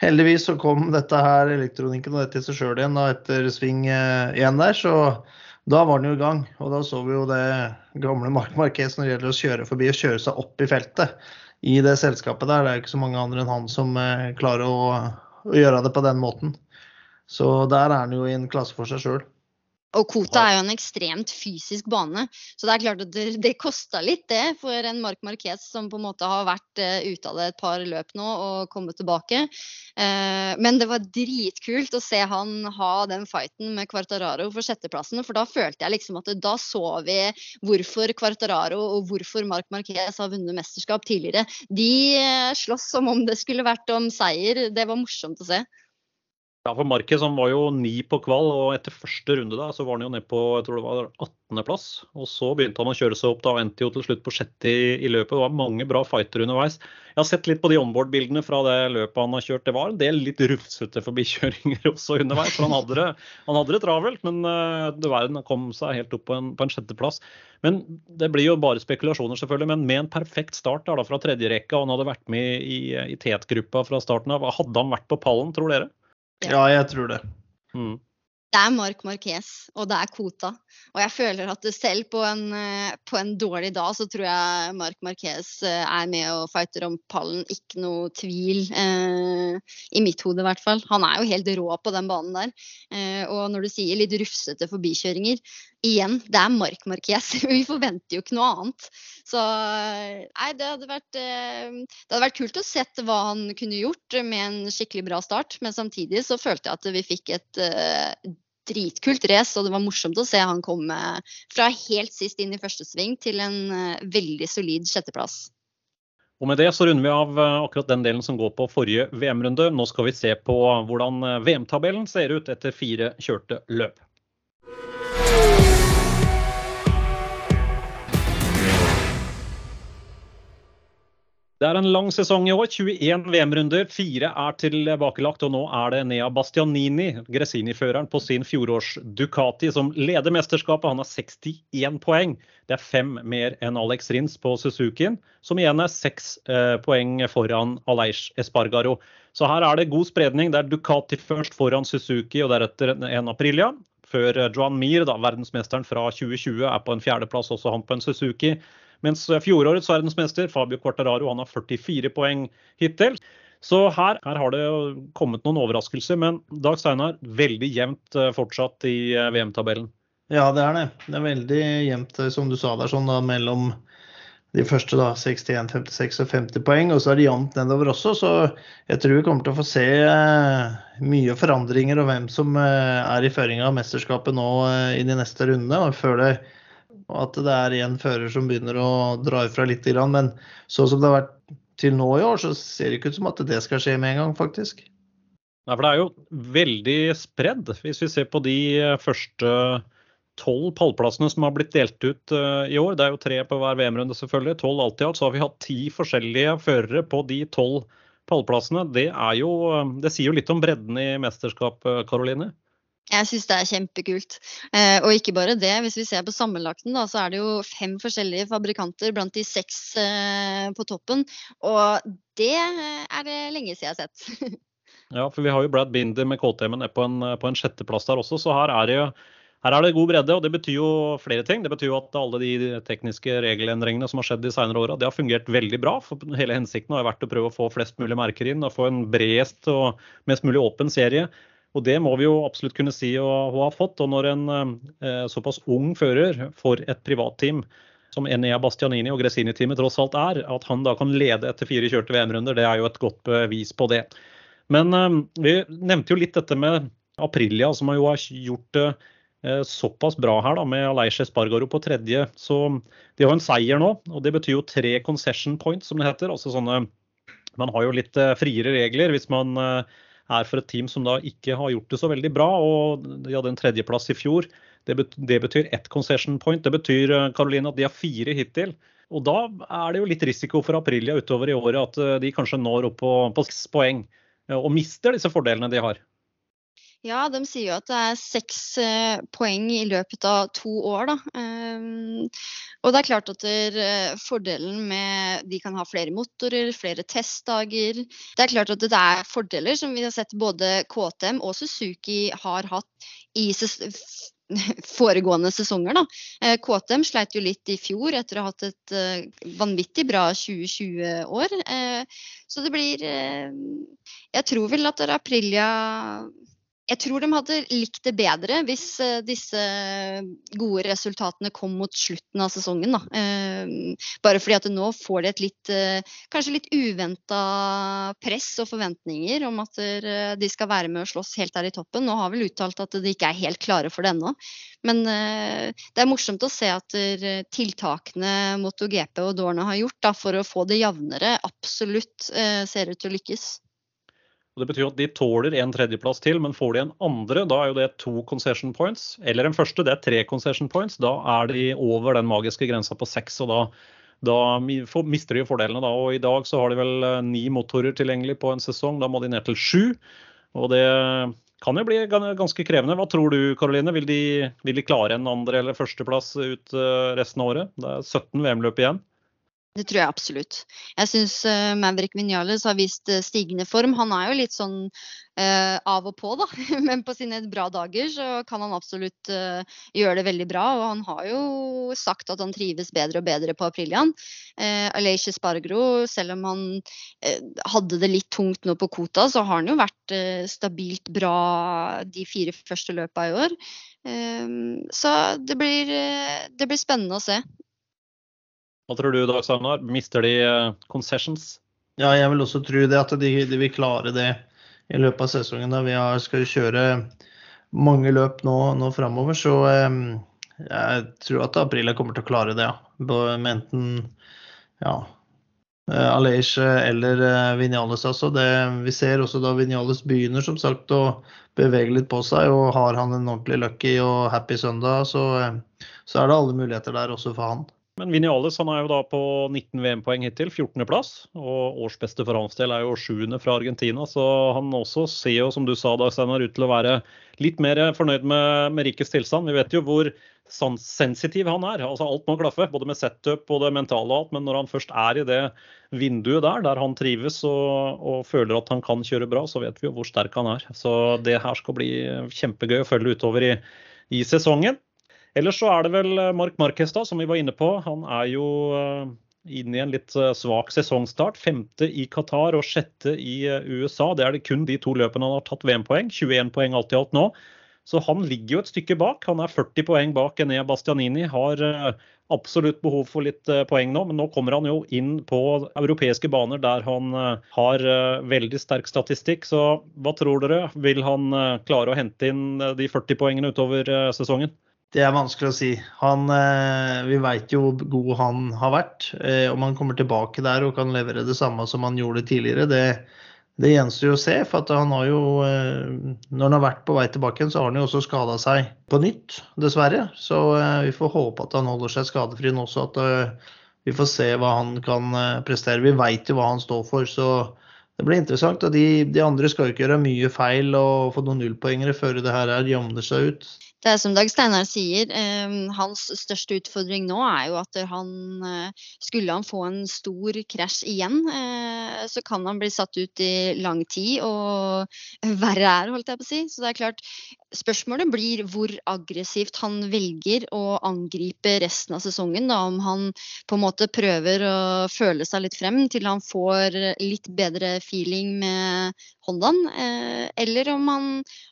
heldigvis så kom dette her, elektronikken og dette i seg sjøl igjen da, etter sving én eh, der. så da var den jo i gang. Og da så vi jo det gamle Mark Marquez når det gjelder å kjøre forbi og kjøre seg opp i feltet i det selskapet der. Det er jo ikke så mange andre enn han som eh, klarer å, å, gjøre det på den måten. Så der er han jo i en klasse for seg sjøl. Og Kota er jo en ekstremt fysisk bane, så det er klart at det, det kosta litt det for en Mark Marquez som på en måte har vært uh, ute av det et par løp nå og kommet tilbake. Uh, men det var dritkult å se han ha den fighten med Quartararo for sjetteplassen. For da følte jeg liksom at da så vi hvorfor Quartararo og hvorfor Mark Marquez har vunnet mesterskap tidligere. De uh, slåss som om det skulle vært om seier. Det var morsomt å se. Ja, for Marquez han var jo ni på kval, og etter første runde da, så var han jo ned på jeg tror det var 18.-plass. Og så begynte han å kjøre seg opp da, og endte jo til slutt på sjette i, i, løpet. Det var mange bra fighter underveis. Jeg har sett litt på de onboard-bildene fra det løpet han har kjørt. Det var en del litt rufsete forbikjøringer også underveis. for Han hadde det, han hadde det travelt, men uh, du verden kom seg helt opp på en, på en sjetteplass. Men Det blir jo bare spekulasjoner, selvfølgelig. Men med en perfekt start da, fra tredje rekka, og han hadde vært med i, i tetgruppa fra starten av, hadde han vært på pallen, tror dere? Ja, jeg tror det. Mm. Det er Mark Marquez, og det er Kota. Og jeg føler at selv på en, eh, på en, dårlig dag, så tror jeg Mark Marquez eh, er med og fighter om pallen. Ikke noe tvil. Eh, I mitt hode, i hvert fall. Han er jo helt rå på den banen der. Eh, og når du sier litt rufsete forbikjøringer, igjen, det er Mark Marquez. Vi forventer jo ikke noe annet. Så nei, det hadde vært, eh, det hadde vært kult å sett hva han kunne gjort med en skikkelig bra start. Men samtidig så følte jeg at vi fikk et eh, dritkult race, og det var morsomt å se han komme fra helt sist inn i første sving til en uh, veldig solid sjetteplass. Og Med det så runder vi av uh, akkurat den delen som går på forrige VM-runde. Nå skal vi se på hvordan uh, VM-tabellen ser ut etter fire kjørte løp. Det er en lang sesong i år. 21 VM-runder. Fire er tilbakelagt. Og nå er det Nea Bastianini, Gresini-føreren, på sin fjorårs Ducati som leder mesterskapet. Han har 61 poeng. Det er fem mer enn Alex Rins på Suzukien, som igjen er seks eh, poeng foran Aleish Espargaro. Så her er det god spredning. Det er Ducati først foran Suzuki, og deretter en Aprilia. Før Johan Mir, da, verdensmesteren fra 2020, er på en fjerdeplass, også han på en Suzuki. Mens fjorårets verdensmester Fabio Quartararo han har 44 poeng hittil. Så her, her, har det kommet noen overraskelser, men Dag Steinar, veldig jevnt eh, fortsatt i eh, VM-tabellen. Ja, det er det. Det er veldig jevnt, eh, som du sa der, sånn da, mellom de første da, 61, 56 og 50 poeng. Og så er det jevnt nedover også, så jeg tror vi kommer til å få se mye forandringer og hvem som er i føringa av mesterskapet nå i de neste rundene. og jeg det og at det er en fører som begynner å dra ifra litt. Men sånn som det har vært til nå i år, så ser det ikke ut som at det skal skje med en gang, faktisk. Nei, for det er jo veldig spredd. Hvis vi ser på de første tolv pallplassene som har blitt delt ut uh, i år, det er jo tre på hver VM-runde selvfølgelig, tolv alt i alt, så har vi hatt ti forskjellige førere på de tolv pallplassene. Det, jo, det sier jo litt om bredden i mesterskapet, Karoline? Jeg syns det er kjempekult. Eh, og ikke bare det. Hvis vi ser på sammenlagten, da, så er det jo fem forskjellige fabrikanter blant de seks eh, på toppen. Og det er det lenge siden jeg har sett. ja, for vi har jo Brad Binder med KTM-en på en, på en sjetteplass der også, så her er det jo her er det god bredde, og det betyr jo flere ting. Det betyr jo at alle de tekniske regelendringene som har skjedd de senere åra, har fungert veldig bra. For hele hensikten har vært å prøve å få flest mulig merker inn og få en bredest og mest mulig åpen serie. Og det må vi jo absolutt kunne si å, ha fått. Og når en eh, såpass ung fører for et privatteam som Enea Bastianini og Gresini-teamet tross alt er, at han da kan lede etter fire kjørte VM-runder, det er jo et godt bevis på det. Men eh, vi nevnte jo litt dette med Aprilia, som jo har gjort det eh, såpass bra her da, med Aleish Espargaro på tredje. Så de har en seier nå, og det betyr jo tre concession points, som det heter. altså sånne Man har jo litt eh, friere regler hvis man eh, er for et team som da ikke har gjort det så veldig bra. og De hadde en tredjeplass i fjor. Det, betyr ett concession point. Det betyr eh, at de har fire hittil. Og Da er det jo litt risiko for Aprilia utover i året at eh, de kanskje når opp på, på seks poeng eh, og mister disse fordelene de har. Ja, de sier jo at det er seks eh, poeng i løpet av to år. Da. Um, og det er klart at der, uh, fordelen med De kan ha flere motorer, flere testdager. Det er klart at det er fordeler som vi har sett både KTM og Suzuki har hatt i foregående sesonger. Da. Uh, KTM sleit jo litt i fjor etter å ha hatt et vanvittig bra 2020-år. så det blir Jeg tror vel at Aprilia jeg tror de hadde likt det bedre hvis uh, disse gode resultatene kom mot slutten av sesongen. Da. bare fordi at nå får de et litt, kanskje litt uventa press og forventninger om at de skal være med og slåss helt der i toppen. Nå har vel uttalt at de ikke er helt klare for det ennå. Men det er morsomt å se at tiltakene MotoGP og Dorna har gjort da, for å få det jevnere, absolutt ser ut til å lykkes. Det betyr at de tåler en tredjeplass til, men får de en andre, da er jo det to concession points. Eller en første, det er tre concession points. Da er de over den magiske grensa på seks, og da, da mister de fordelene. Da. Og I dag så har de vel eh, ni motorer tilgjengelig på en sesong, da må de ned til sju. Og det kan jo bli ganske krevende. Hva tror du Karoline? Vil, vil, de klare en andre- eller førsteplass ut eh, resten av året? Det er 17 VM-løp igjen. Det tror jeg absolutt. Jeg syns uh, Maverick Vinales har vist uh, stigende form. Han er jo litt sånn uh, av og på, da. Men på sine bra dager så kan han absolutt gjøre det veldig bra. Og han har jo sagt at han trives bedre og bedre på Aprilian. Uh, Aleish Spargro, selv om han hadde det litt tungt nå på Kota, så har han jo vært stabilt bra de fire første løpa i år. så det blir, det blir spennende å se. Hva tror du, Dag Steinar? Mister de eh, concessions? Ja, jeg vil også tro det at de, de vil klare det i løpet av sesongen. Da vi skal kjøre mange løp nå, nå framover, så um, jeg tror at Aprila kommer til å klare det. Ja. Med enten ja, eh, Aleish eller Vinales. Altså. Det, vi ser også da Vinales begynner som sagt å bevege litt på seg, og har han en ordentlig lucky og happy søndag, så, så er det alle muligheter der også for han. Men Vinales han er jo da på 19 VM-poeng hittil, 14.-plass. Og årsbeste for hans del er jo 7. fra Argentina, så han også ser jo, som du sa, da, Steinar, ut til å være litt mer fornøyd med, med rikets tilstand. Vi vet jo hvor sensitiv han er. altså Alt må klaffe, både med setup og det mentale og alt. Men når han først er i det vinduet der, der han trives og, og, føler at han kan kjøre bra, så vet vi jo hvor sterk han er. Så det her skal bli kjempegøy å følge utover i, i sesongen. Ellers så er det vel eh, Mark Marquez, da, som vi var inne på. Han er jo eh, inne i en litt eh, svak sesongstart. Femte i Qatar og sjette i USA. Det er det kun de to løpene han har tatt VM-poeng. 21 poeng alt i alt nå. Så han ligger jo et stykke bak. Han er 40 poeng bak Enea Bastianini. Har absolutt behov for litt poeng nå, men nå kommer han jo inn på europeiske baner der han har veldig sterk statistikk. Så hva tror dere? Vil han klare å hente inn de 40 poengene utover sesongen? Det er vanskelig å si. Han, eh, vi veit jo hvor god han har vært. Eh, om han kommer tilbake der og kan levere det samme som han gjorde tidligere, det, det gjenstår å se. For han har jo, eh, når han har vært på vei tilbake igjen, så har han jo også skada seg på nytt, dessverre. Så vi får håpe at han holder seg skadefri nå også. At vi får se hva han kan prestere. Vi veit jo hva han står for. så det blir interessant. og de, de, andre skal jo ikke gjøre mye feil og få noen nullpoengere før det her jevner seg ut det er som Dag Steinar sier, eh, hans største utfordring nå er jo at han eh, Skulle han få en stor krasj igjen, eh, så kan han bli satt ut i lang tid og verre er, holdt jeg på å si. Så det er klart, spørsmålet blir hvor aggressivt han velger å angripe resten av sesongen. Da, om han på en måte prøver å føle seg litt frem til han får litt bedre feeling med Hondaen. Eh, eller om han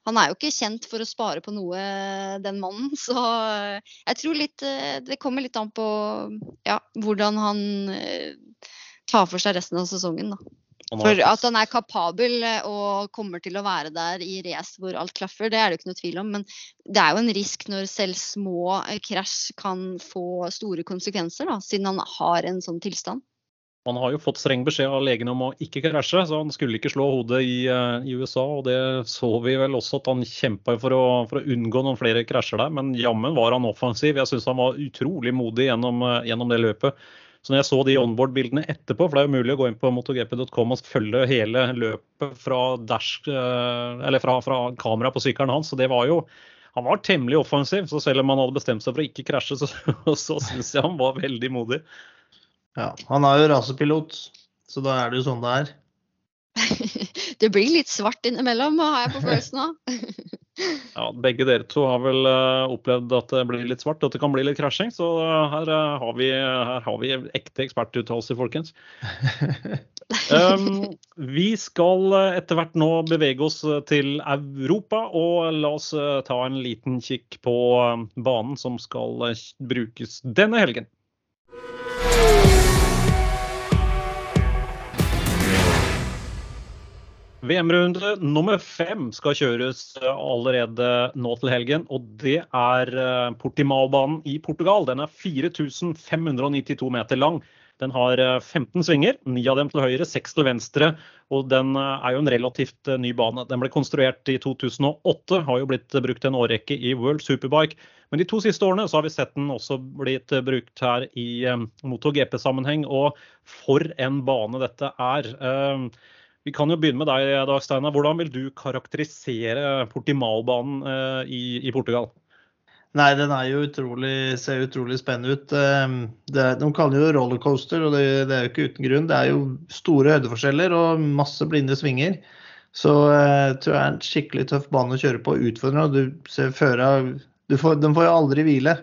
Han er jo ikke kjent for å spare på noe, den mannen. Så jeg tror litt eh, Det kommer litt an på ja, hvordan han eh, tar for seg resten av sesongen, da. For at han er kapabel og kommer til å være der i race hvor alt klaffer, det er det ikke noe tvil om. Men det er jo en risk når selv små krasj kan få store konsekvenser, da, siden han har en sånn tilstand. Han har jo fått streng beskjed av legene om å ikke krasje, så han skulle ikke slå hodet i, uh, i USA. og Det så vi vel også at han kjempa for, for, å unngå noen flere krasjer der. Men jammen var han offensiv. Jeg syns han var utrolig modig gjennom, gjennom, det løpet. Så når jeg så de onboard-bildene etterpå, for det er jo mulig å gå inn på motogp.com og følge hele løpet fra, dash, uh, fra, fra kamera på sykkelen hans, så det var jo han var temmelig offensiv, så selv om han hadde bestemt seg for å ikke krasje, så, så syns jeg han var veldig modig. Ja, han er jo rasepilot, så da er det jo sånn det er. det blir litt svart innimellom, har jeg på følelsen av. ja, begge dere to har vel uh, opplevd at det blir litt svart, at det kan bli litt krasjing. Så uh, her, uh, har vi, her, har vi, ekte ekspertuttalelser, folkens. um, vi skal etter hvert nå bevege oss til Europa, og la oss ta en liten kikk på banen som skal brukes denne helgen. VM-runde nummer fem skal kjøres eh, allerede nå til helgen. Og det er eh, Portimao-banen i Portugal. Den er 4592 meter lang. Den har 15 svinger, ni av dem til høyre, seks til venstre. Og den er jo en relativt ny bane. Den ble konstruert i 2008, har jo blitt brukt en årrekke i World Superbike. Men de to siste årene så har vi sett den også blitt brukt her i MotoGP-sammenheng. Og for en bane dette er. Vi kan jo begynne med deg, Dag Steinar. Hvordan vil du karakterisere Portimalbanen i, i Portugal? Nei, den utrolig, ser utrolig spennende ut. Ehm, det, de kaller jo rollercoaster, og det, det, er jo ikke uten grunn. Det er jo store høydeforskjeller og masse blinde svinger. Så jeg eh, tror jeg er en skikkelig tøff bane å kjøre på. Utfordrende. Du ser føra De får jo aldri hvile.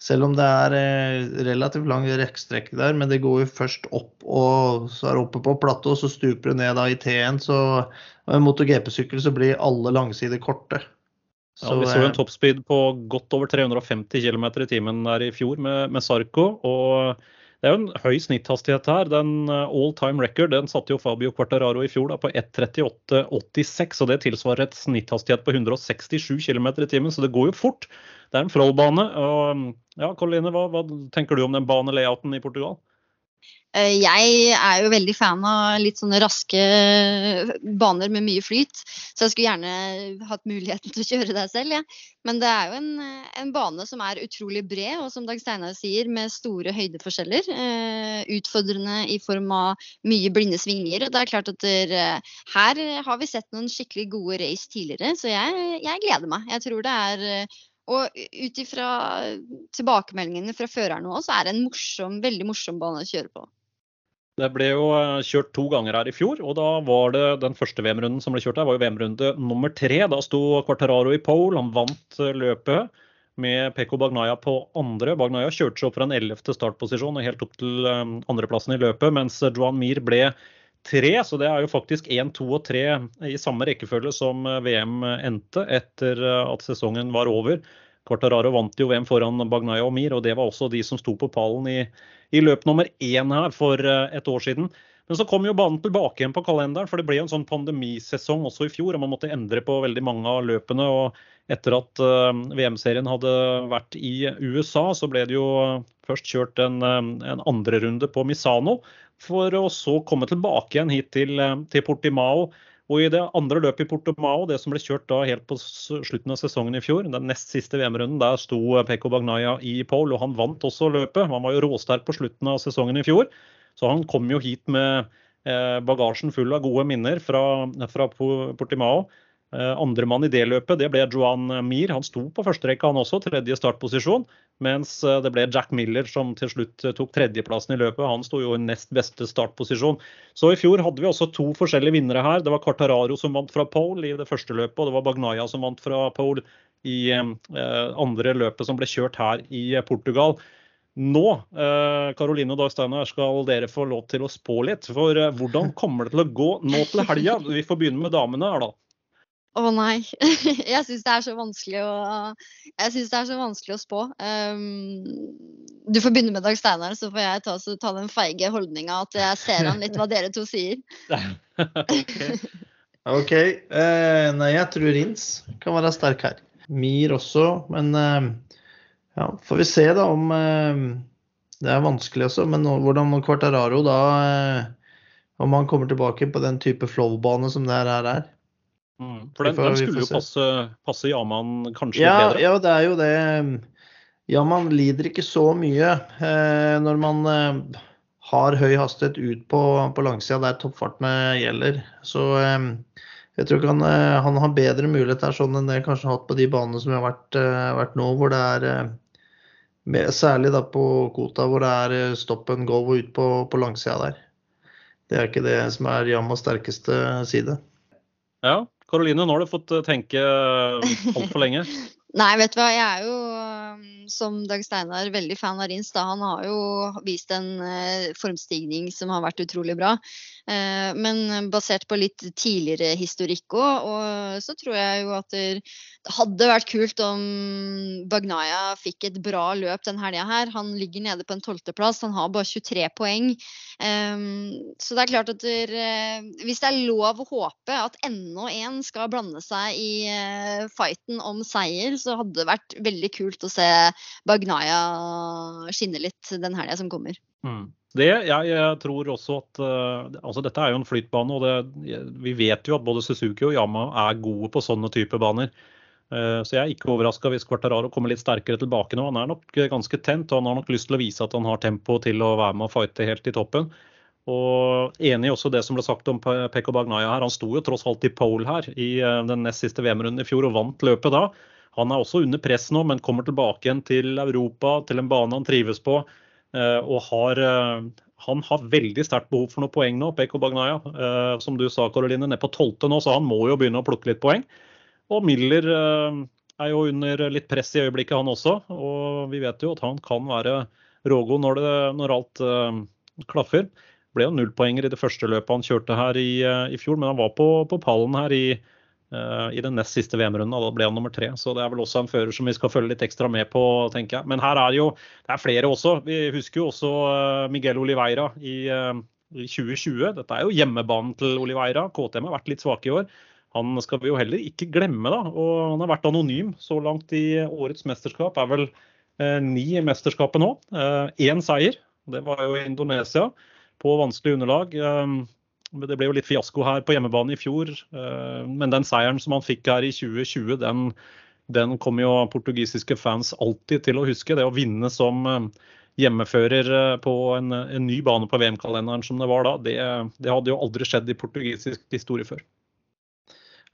Selv om det er eh, relativt lang rekkstrekk der, men det går jo først opp, og så er det oppe på platå, så stuper det ned da i T1. Så med MotoGP-sykkel så blir alle langsider korte. Ja, vi så en toppspeed på godt over 350 km i timen der i fjor med, med Sarko. og det er jo en høy snitthastighet her. Den eh, all time record den satte jo Fabio Quartararo i fjor da, på 1.38,86. og Det tilsvarer et snitthastighet på 167 km i timen, så det går jo fort. Det er en Froll-bane. Ja, Karoline, hva, hva, tenker du om den banelayouten i Portugal? Eh, jeg er jo veldig fan av litt sånne raske baner med mye flyt, så jeg skulle gjerne hatt muligheten til å kjøre der selv. Ja. Men det er jo en, en, bane som er utrolig bred, og som Dag Steinar sier, med store høydeforskjeller. Eh, utfordrende i form av mye blinde svingninger. Det er klart at der, eh, her har vi sett noen skikkelig gode race tidligere, så jeg, jeg gleder meg. Jeg tror det er og ut ifra tilbakemeldingene fra førerne òg, så er det en morsom, veldig morsom bane å kjøre på. Det ble jo eh, kjørt to ganger her i fjor, og da var det den første VM-runden som ble kjørt her, var jo VM-runde nummer tre. Da sto Quartararo i pole, han vant eh, løpet med Pekko Bagnaya på andre. Bagnaya kjørte seg opp fra en ellevte startposisjon og helt opp til eh, andreplassen i løpet, mens Joan Mir ble tre. Så det er jo faktisk én, to og tre i samme rekkefølge som VM endte etter at sesongen var over. Quartararo vant jo VM foran Bagnaya og Mir, og det var også de som sto på pallen i i løp nummer én her for eh, et år siden. Men så kom jo banen tilbake igjen på kalenderen, for det ble jo en sånn pandemisesong også i fjor. og Man måtte endre på veldig mange av løpene. og Etter at uh, VM-serien hadde vært i USA, så ble det jo først kjørt en, en andre runde på Misano. For å så komme tilbake igjen hit til, til Portimao. Og i det andre løpet i Portimao, det som ble kjørt da helt på slutten av sesongen i fjor, den nest siste VM-runden, der sto Peko Bagnaya i pole, og han vant også løpet. Han var jo råsterk på slutten av sesongen i fjor, så han kom jo hit med eh, bagasjen full av gode minner fra, fra Portimao. Eh, Andremann i det løpet det ble Joan Mir. Han sto på første rekke, han også, tredje startposisjon. Mens eh, det ble Jack Miller som til slutt eh, tok tredjeplassen i løpet. Han sto jo i nest beste startposisjon. Så i fjor hadde vi også to forskjellige vinnere her. Det var Cartararo som vant fra pole i det første løpet, og det var Bagnaya som vant fra pole i andre løpet som ble kjørt her i Portugal. Nå Karoline og Dag Steinar, skal dere få lov til å spå litt. For hvordan kommer det til å gå nå til helga? Vi får begynne med damene her, da. Å oh, nei. Jeg syns det er så vanskelig å Jeg synes det er så vanskelig å spå. Um, du får begynne med Dag Steinar, så får jeg ta, så ta den feige holdninga at jeg ser an litt hva dere to sier. okay. OK. Uh, nei, jeg tror Rins kan være sterk her. Mir også, men uh, ja, får vi se da om uh, Det er vanskelig også, men hvordan Quartararo da Om han kommer tilbake på den type flow-bane som det her er. Mm, for den, den skulle jo passe, passe Yaman kanskje ja, bedre? Ja, det er jo det. Yaman lider ikke så mye eh, når man eh, har høy hastighet ut på, på langsida der toppfartene gjelder. Så eh, jeg tror ikke han, eh, han, har bedre mulighet her sånn enn det kanskje har hatt på de banene som har vært, eh, vært nå, hvor det er eh, Særlig da på Kota, hvor det er stop and go ut på, på langsida der. Det er ikke det som er Yamas sterkeste side. Ja, Karoline, nå har du fått eh, tenke eh, altfor lenge. Nei, vet du hva. Jeg er jo som Dag Steinar veldig fan av Rins. Da. Han har jo vist en eh, formstigning som har vært utrolig bra. Eh, men basert på litt tidligere historikk òg, så tror jeg jo at det hadde vært kult om Bagnaya fikk et bra løp den helga her. Han ligger nede på en tolvteplass, han har bare 23 poeng. Ehm, så det er klart at eh, hvis det er lov å håpe at enda en skal blande seg i fighten om seier, så hadde det vært veldig kult å se Bagnaya skinne litt den helga som kommer. Mm. Det, jeg, jeg, tror også at uh, altså Dette er jo en flytbane, og det, vi vet jo at både Suzuki og Yama er gode på sånne type baner. Uh, så jeg er ikke overraska hvis Quartararo kommer litt sterkere tilbake nå. Han er nok ganske tent, og han har nok lyst til å vise at han har tempo til å være med og fighte helt i toppen. Og enig også det som ble sagt om Pekko Bagnaya her. Han sto jo tross alt i pole her i uh, den nest siste VM-runden i fjor og vant løpet da. Han er også under press nå, men kommer tilbake igjen til Europa, til en bane han trives på. Eh, og har, eh, han har veldig sterkt behov for noen poeng nå, Peko Bagnaya. Eh, som du sa, Karoline, ned på tolvte nå, så han må jo begynne å plukke litt poeng. Og Miller er jo under litt press i øyeblikket, han også. Og vi vet jo at han kan være rågod når, når alt klaffer. Ble jo nullpoenger i det første løpet han kjørte her i, i fjor, men han var på, på pallen her i, Eh, i den nest siste VM-runden. Da ble han nummer tre. Så det er vel også en fører som vi skal følge litt ekstra med på, tenker jeg. Men her er jo det er flere også. Vi husker jo også eh, Miguel Oliveira i, eh, i 2020. Dette er jo hjemmebanen til Oliveira. KTM har vært litt svake i år. Han skal vi jo heller ikke glemme, da. Og han har vært anonym så langt i årets mesterskap. Er vel eh, ni i mesterskapet nå. Én eh, seier. Det var jo i Indonesia på vanskelig underlag. Eh, det ble jo litt fiasko her på hjemmebane i fjor, eh, men den seieren som han fikk her i 2020, den, den kommer jo portugisiske fans alltid til å huske. Det å vinne som eh, hjemmefører eh, på en, en ny bane på VM-kalenderen som det var da, det, det, hadde jo aldri skjedd i portugisisk historie før.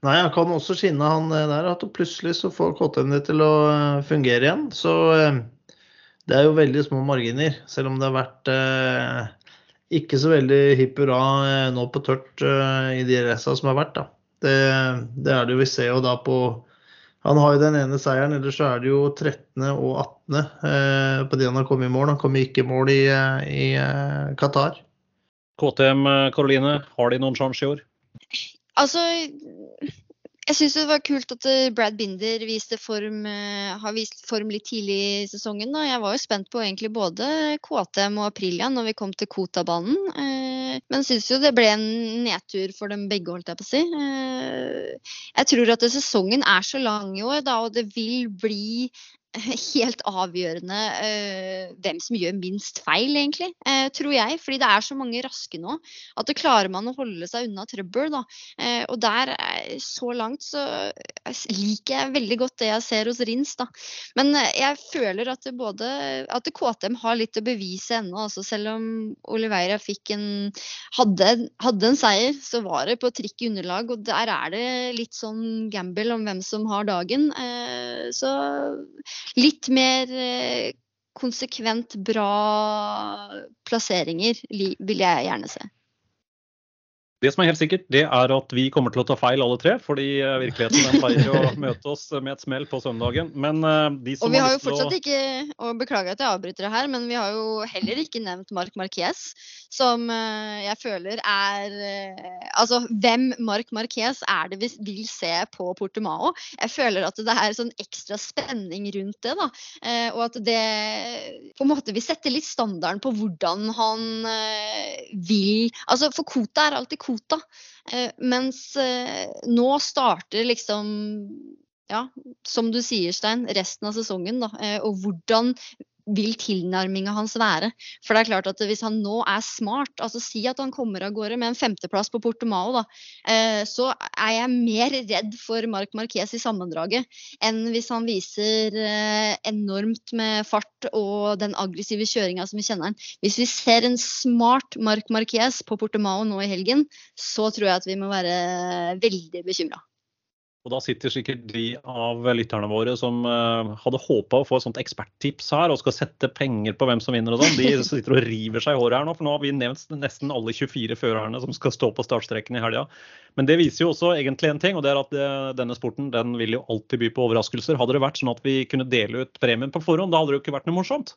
Nei, han kan også skinne han der at plutselig så får KTM det til å fungere igjen. Så det er jo veldig små marginer, selv om det har vært ikke så veldig hipp hurra eh, nå på tørt uh, i de racene som har vært. da. Det, det, er det jo vi ser jo da på Han har jo den ene seieren, ellers så er det jo 13. og 18. Uh, på de han har kommet i mål. Han kom ikke i mål i, i uh, Qatar. KTM, Karoline, har de noen sjanse i år? Altså jeg syns det var kult at eh, Brad Binder form, eh, har vist form litt tidlig i sesongen. Da. Jeg var jo spent på egentlig både KTM og Aprilia når vi kom til Kota-banen. Eh, men syns jo det ble en nedtur for dem begge, holdt jeg på å si. Jeg tror at sesongen er så lang i år, da, og det vil bli helt avgjørende uh, hvem som gjør minst feil, egentlig. Uh, tror jeg. Fordi det er så mange raske nå at det klarer man å holde seg unna trøbbel. Da. Uh, og der, så langt, så liker jeg veldig godt det jeg ser hos Rins. Da. Men jeg føler at det både at KTM har litt å bevise ennå. Altså, selv om Oliveira fikk en hadde, hadde, en seier, så var det på trikk i underlag. Og der er det litt sånn gamble om hvem som har dagen. så litt mer eh, konsekvent bra plasseringer vil jeg gjerne se. Det som er helt sikkert, det er at vi kommer til å ta feil alle tre. Fordi eh, virkeligheten den pleier å møte oss med et smell på søndagen. Men eh, de som Og vi har, har jo fortsatt å... ikke, og beklager at jeg avbryter det her, men vi har jo heller ikke nevnt Marc Marquez. Som eh, jeg føler er Altså, hvem Marc Marquez er det vi vil se på Portimao? Jeg føler at det er sånn ekstra spenning rundt det, da. Og at det på en måte vil sette litt standarden på hvordan han vil Altså, for Kota er alltid kvota. Eh, mens eh, nå starter liksom ja, som du sier, Stein, resten av sesongen. Da, eh, og hvordan vil tilnærminga hans være? For det er klart at hvis han nå er smart, altså si at han kommer av gårde med en femteplass på Portomao, da, eh, så er jeg mer redd for Marc Marquez i sammendraget enn hvis han viser eh, enormt med fart og den aggressive kjøringa som vi kjenner han. Hvis vi ser en smart Marc Marquez på Portomao nå i helgen, så tror jeg at vi må være veldig bekymra. Og da sitter sikkert de av lytterne våre som uh, hadde håpa å få et sånt eksperttips her, og skal sette penger på hvem som vinner og sånn. De sitter og river seg i håret her nå, for nå har vi nevnt nesten alle 24 førerne som skal stå på startstreken i helga. Men det viser jo også egentlig en ting, og det er at det, eh, denne sporten den vil jo alltid by på overraskelser. Hadde det vært sånn at vi kunne dele ut premien på forhånd, da hadde det jo ikke vært noe morsomt.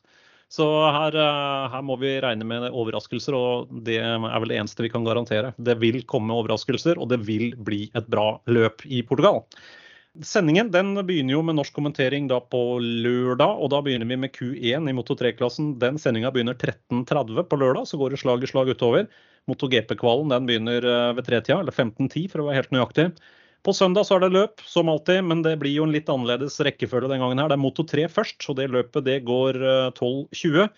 Så her, eh, her, må vi regne med overraskelser, og det er vel det eneste vi kan garantere. Det vil komme overraskelser, og det vil bli et bra løp i Portugal. Sendingen den begynner jo med norsk kommentering da på lørdag, og da begynner vi med Q1 i Moto 3-klassen. Den sendinga begynner 13.30 på lørdag, så går det slag i slag utover. Moto GP-kvalen begynner eh, ved tretida, eller 15.10 for å være helt nøyaktig. På søndag så er det løp, som alltid, men det blir jo en litt annerledes rekkefølge den gangen her. Det er Moto 3 først, og det løpet det går 12.20.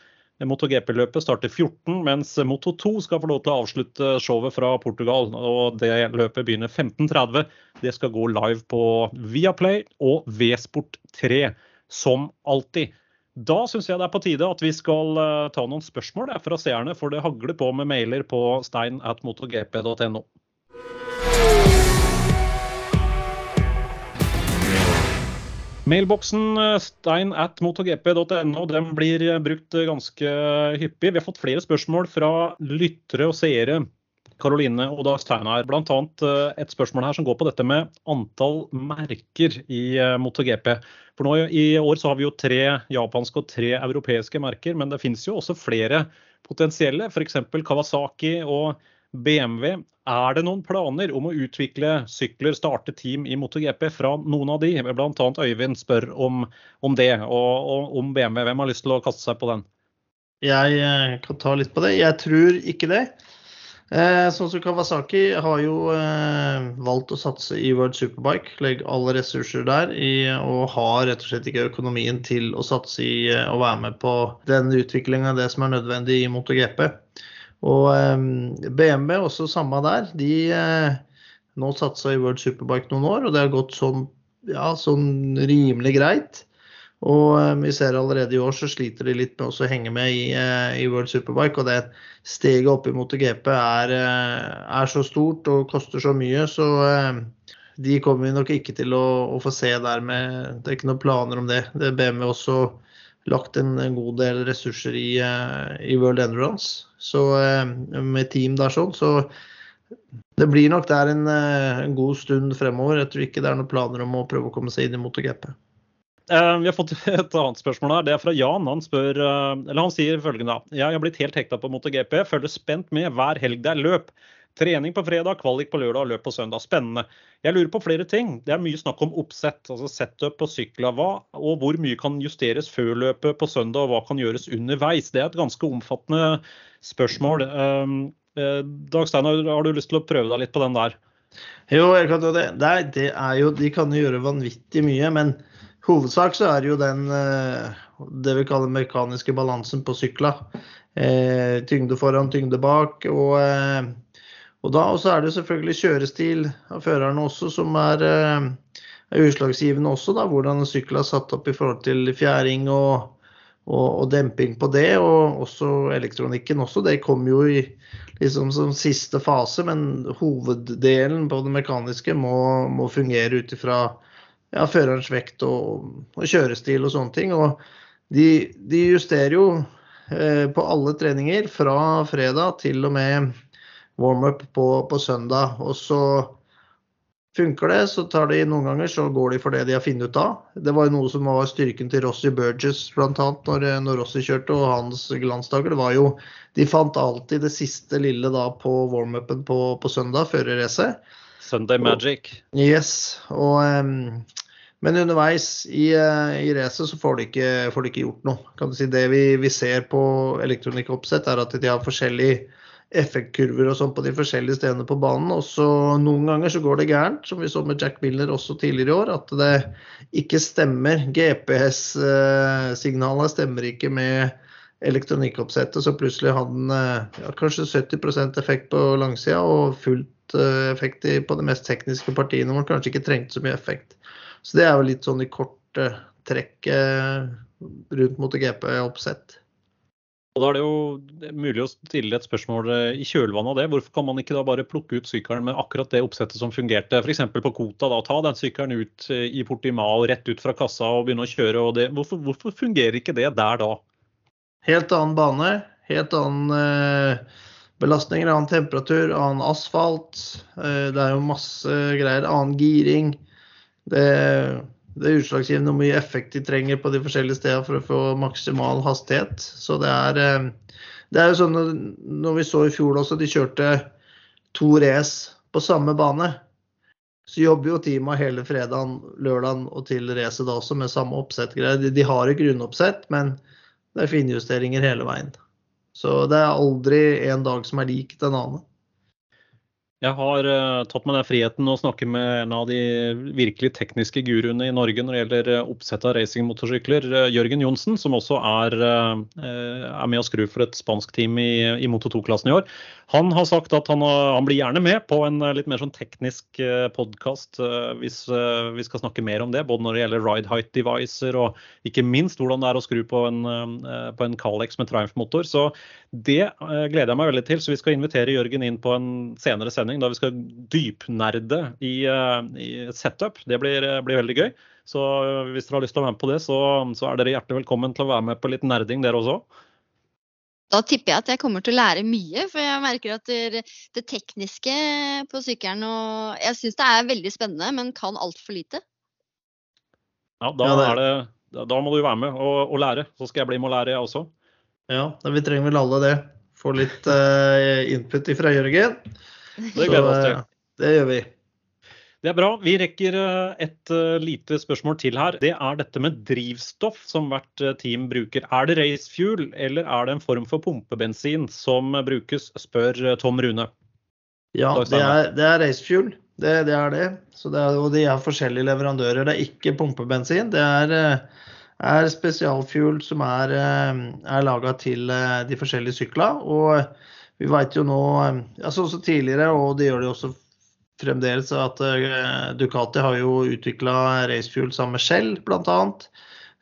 MotoGP-løpet starter 14, mens Moto 2 skal få lov til å avslutte showet fra Portugal. og Det løpet begynner 15.30. Det skal gå live på Viaplay og V-Sport 3, som alltid. Da syns jeg det er på tide at vi skal uh, ta noen spørsmål fra seerne, for det hagler på med mailer på stein. Mailboksen eh, stein at motogp.no den blir brukt ganske hyppig. Vi har fått flere spørsmål fra lyttere og seere Karoline og Dag Steinar. Bl.a. Eh, et spørsmål her som går på dette med antall merker i eh, MotoGP. For nå I år så har vi jo tre japanske og tre europeiske merker, men det finnes jo også flere potensielle. F.eks. Kawasaki og BMW. Er det noen planer om å utvikle sykler, starte team i MotoGP fra noen av de? Bl.a. Øyvind spør om, om det, og, og, om BMW. Hvem har lyst til å kaste seg på den? Jeg eh, kan ta litt på det. Jeg tror ikke det. Eh, sånn som Kawasaki har jo eh, valgt å satse i World Superbike, legge alle ressurser der, i, og har rett og slett ikke økonomien til å satse i eh, å være med på den utviklinga det som er nødvendig i MotoGP. Og eh, BMW også samme der. De eh, nå satsa i World Superbike noen år, og det har gått sånn, ja, sånn rimelig greit. Og eh, vi ser allerede i år så sliter de litt med å henge med i, i, World Superbike. Og det steget opp i MotoGP er, er, så stort og koster så mye, så de kommer vi nok ikke til å, å, få se der med Det er ikke noen planer om det. Det BMW også lagt en, god del ressurser i, i, World Endurance. Så med team der sånn, så det blir nok der en, en god stund fremover. Jeg tror ikke det er noen planer om å prøve å komme seg inn i MotoGP. Uh, vi har fått et annet spørsmål her. Det er fra Jan. Han, spør, uh, han sier følgende. Jeg har blitt helt hekta på MotoGP. Følger spent med hver helg det er løp. Trening på fredag, kvalik på lørdag løp på søndag. Spennende. Jeg lurer på flere ting. Det er mye snakk om oppsett, altså setup på sykla. Hva og hvor mye kan justeres før løpet på søndag, og hva kan gjøres underveis? Det er et ganske omfattende spørsmål. Uh, Dag Steinar, har du lyst til å prøve deg litt på den der? Jo, kan jo det. det er jo, de kan jo gjøre vanvittig mye. men hovedsak så er det jo den eh, det vi kaller mekaniske balansen på sykla. Eh, tyngde foran, tyngde bak. Og, eh, og da også er det selvfølgelig kjørestil av førerne også som er, eh, er utslagsgivende også. da, Hvordan sykkel er satt opp i forhold til fjæring og, og, og, demping på det. Og også elektronikken også. Det kom jo i liksom som siste fase, men hoveddelen på det mekaniske må, må fungere ut ifra ja, førerens vekt og, og, kjørestil og sånne ting. Og de, de justerer jo eh, på alle treninger fra fredag til og med warm-up på, på, søndag. Og så funker det, så tar de noen ganger så går de for det de har funnet ut av. Det var jo noe som var styrken til Rossi Burgess bl.a. Når, når Rossi kjørte og hans glansdager. Det var jo De fant alltid det siste lille da på warm-upen på, på søndag før racet. Sunday Magic. Yes. Og um, men underveis i, eh, i racet så får de, ikke, får de, ikke, gjort noe. Kan du si Det vi, vi ser på elektronikkoppsett, er at de har forskjellige effektkurver og sånn på de forskjellige stedene på banen. Og så noen ganger så går det gærent, som vi så med Jack Miller også tidligere i år, at det ikke stemmer. GPS-signalet stemmer ikke med elektronikkoppsettet, så plutselig hadde den eh, ja, kanskje 70% effekt på langsida og fullt eh, effekt på de mest tekniske partiene hvor man kanskje ikke trengte så mye effekt. Så det er jo litt sånn i korte trekk rundt MotoGP-oppsett. Og Da er det jo mulig å stille et spørsmål eh, i kjølvannet av det. Hvorfor kan man ikke da bare plukke ut sykkelen med akkurat det oppsettet som fungerte? F.eks. på Kota. da, Ta den sykkelen ut eh, i Portimao rett ut fra kassa og begynne å kjøre. og det, hvorfor, hvorfor, fungerer ikke det der da? Helt annen bane, helt annen eh, belastninger, annen temperatur, annen asfalt. Eh, det er jo masse greier. Annen giring. Det, det er utslagsgivende hvor mye effekt de trenger på de forskjellige stedene for å få maksimal hastighet. Så det er, eh, det er jo sånn når vi så i fjor også, de kjørte to race på samme bane. Så jobber jo teamet hele fredagen, lørdagen og til racet da også med samme oppsett. De, de har et grunnoppsett, men det er finjusteringer hele veien. Så det er aldri en dag som er lik den annen. Jeg har uh, tatt meg den friheten å snakke med en av de virkelig tekniske guruene i Norge når det gjelder uh, oppsett av racingmotorsykler, uh, Jørgen Johnsen, som også er, er med å skru for et spansk team i, i Moto 2-klassen i år. Han har sagt at han, han, blir gjerne med på en litt mer sånn teknisk podkast hvis vi skal snakke mer om det, både når det gjelder ride height devices og ikke minst hvordan det er å skru på en, på en Calex med Triumph-motor. Så det gleder jeg meg veldig til. Så vi skal invitere Jørgen inn på en senere sending sending da vi skal dypnerde i, i et setup. Det blir, eh, blir, veldig gøy. Så eh, hvis dere har lyst til å være med på det, så, så er dere hjertelig velkommen til å være med på litt nerding, dere også. Da tipper jeg at jeg kommer til å lære mye, for jeg merker at det, det tekniske på sykkelen og Jeg syns det er veldig spennende, men kan altfor lite. Ja, da, ja, det... det, da, må du være med og, og, lære. Så skal jeg bli med og lære, jeg også. Ja, vi trenger vel alle det. Få litt uh, input ifra Jørgen. Det gleder vi oss til. Det gjør vi. Det er bra. Vi rekker eh, et eh, lite spørsmål til her. Det er dette med drivstoff som hvert eh, team bruker. Er det racefuel, eller er det en form for pumpebensin som brukes, spør Tom Rune. Ja, det er, det er racefuel. Det, det, er det. det er, og de er forskjellige leverandører. Det er ikke pumpebensin. Det er, er spesialfuel som er, er laga til de forskjellige syklene. Og vi veit jo nå, altså også tidligere, og det gjør de også fremdeles, at uh, Ducati har jo utvikla racefuel sammen med Shell, bl.a.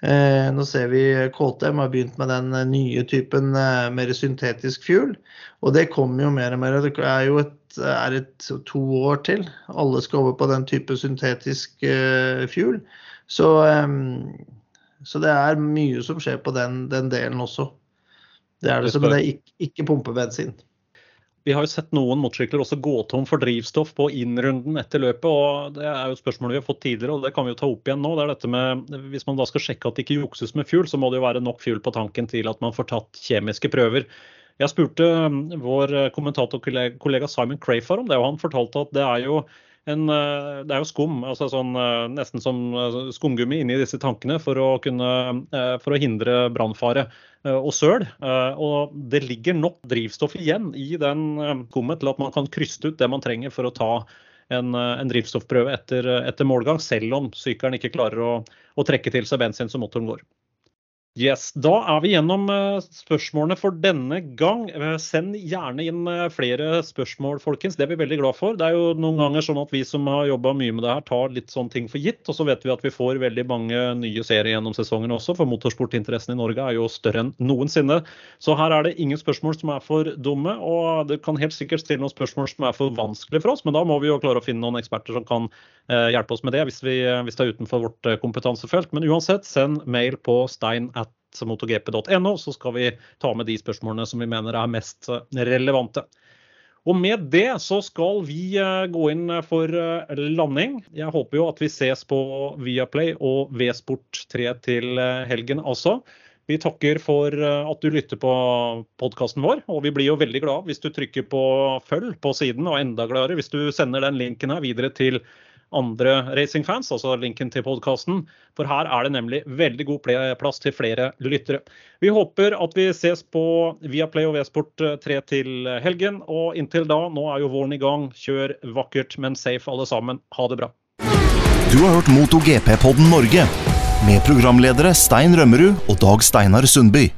Uh, nå ser vi KTM har begynt med den nye typen mer syntetisk fuel. Og det kommer jo mer og mer. Det er jo et, er et to år til. Alle skal over på den type syntetisk uh, fuel. Så, så, det er mye som skjer på den, den delen også. Det er det, men det er ikke, ikke pumpebensin. Vi har jo sett noen motorsykler også gå tom for drivstoff på innrunden etter løpet. og Det er jo et spørsmål vi har fått tidligere, og det kan vi jo ta opp igjen nå. det er dette med, Hvis man da skal sjekke at det ikke jukses med fuel, så må det jo være nok fuel på tanken til at man får tatt kjemiske prøver. Jeg spurte um, vår kommentatorkollega Simon Crafar om det, og han fortalte at det er jo en, eh, det er jo skum, altså sånn, eh, nesten som eh, skumgummi inni disse tankene for å, kunne, for å hindre brannfare og søl. Og det ligger nok drivstoff igjen i den skummet til at man kan kryste ut det man trenger for å ta en, en drivstoffprøve etter, etter, målgang, selv om sykkelen ikke klarer å, å trekke til seg bensin så motoren går. Yes, Da er vi gjennom eh, spørsmålene for denne gang. Eh, send gjerne inn eh, flere spørsmål, folkens. Det er vi veldig glad for. Det er jo noen ganger sånn at vi som har jobba mye med det her, tar litt sånne ting for gitt. Og så vet vi at vi får veldig mange nye serier gjennom sesongen også, for motorsportinteressen i Norge er jo større enn noensinne. Så her er det ingen spørsmål som er for dumme, og det kan helt sikkert stille noen spørsmål som er for vanskelige for oss, men da må vi jo klare å finne noen eksperter som kan hjelpe oss med det, hvis, vi, hvis det er utenfor vårt kompetansefelt. Men uansett, send mail på stein at motogp.no, så skal vi ta med de spørsmålene som vi mener er mest eh, relevante. Og med det så skal vi eh, gå inn for eh, landing. Jeg håper jo at vi ses på Viaplay og V-sport 3 til helgen altså. Vi takker for at du lytter på podkasten vår, og vi blir jo veldig glad hvis du trykker på følg på siden, og enda gladere hvis du sender den linken her videre til andre racingfans, altså linken til podkasten. For her er det nemlig veldig god plass til flere lyttere. Vi håper at vi ses på Viaplay og V-sport 3 eh, til helgen. Og inntil da, nå er jo våren i gang. Kjør vakkert, men safe alle sammen. Ha det bra. Du har hørt MotoGP-podden Norge med programledere Stein Rømmerud og Dag Steinar Sundby.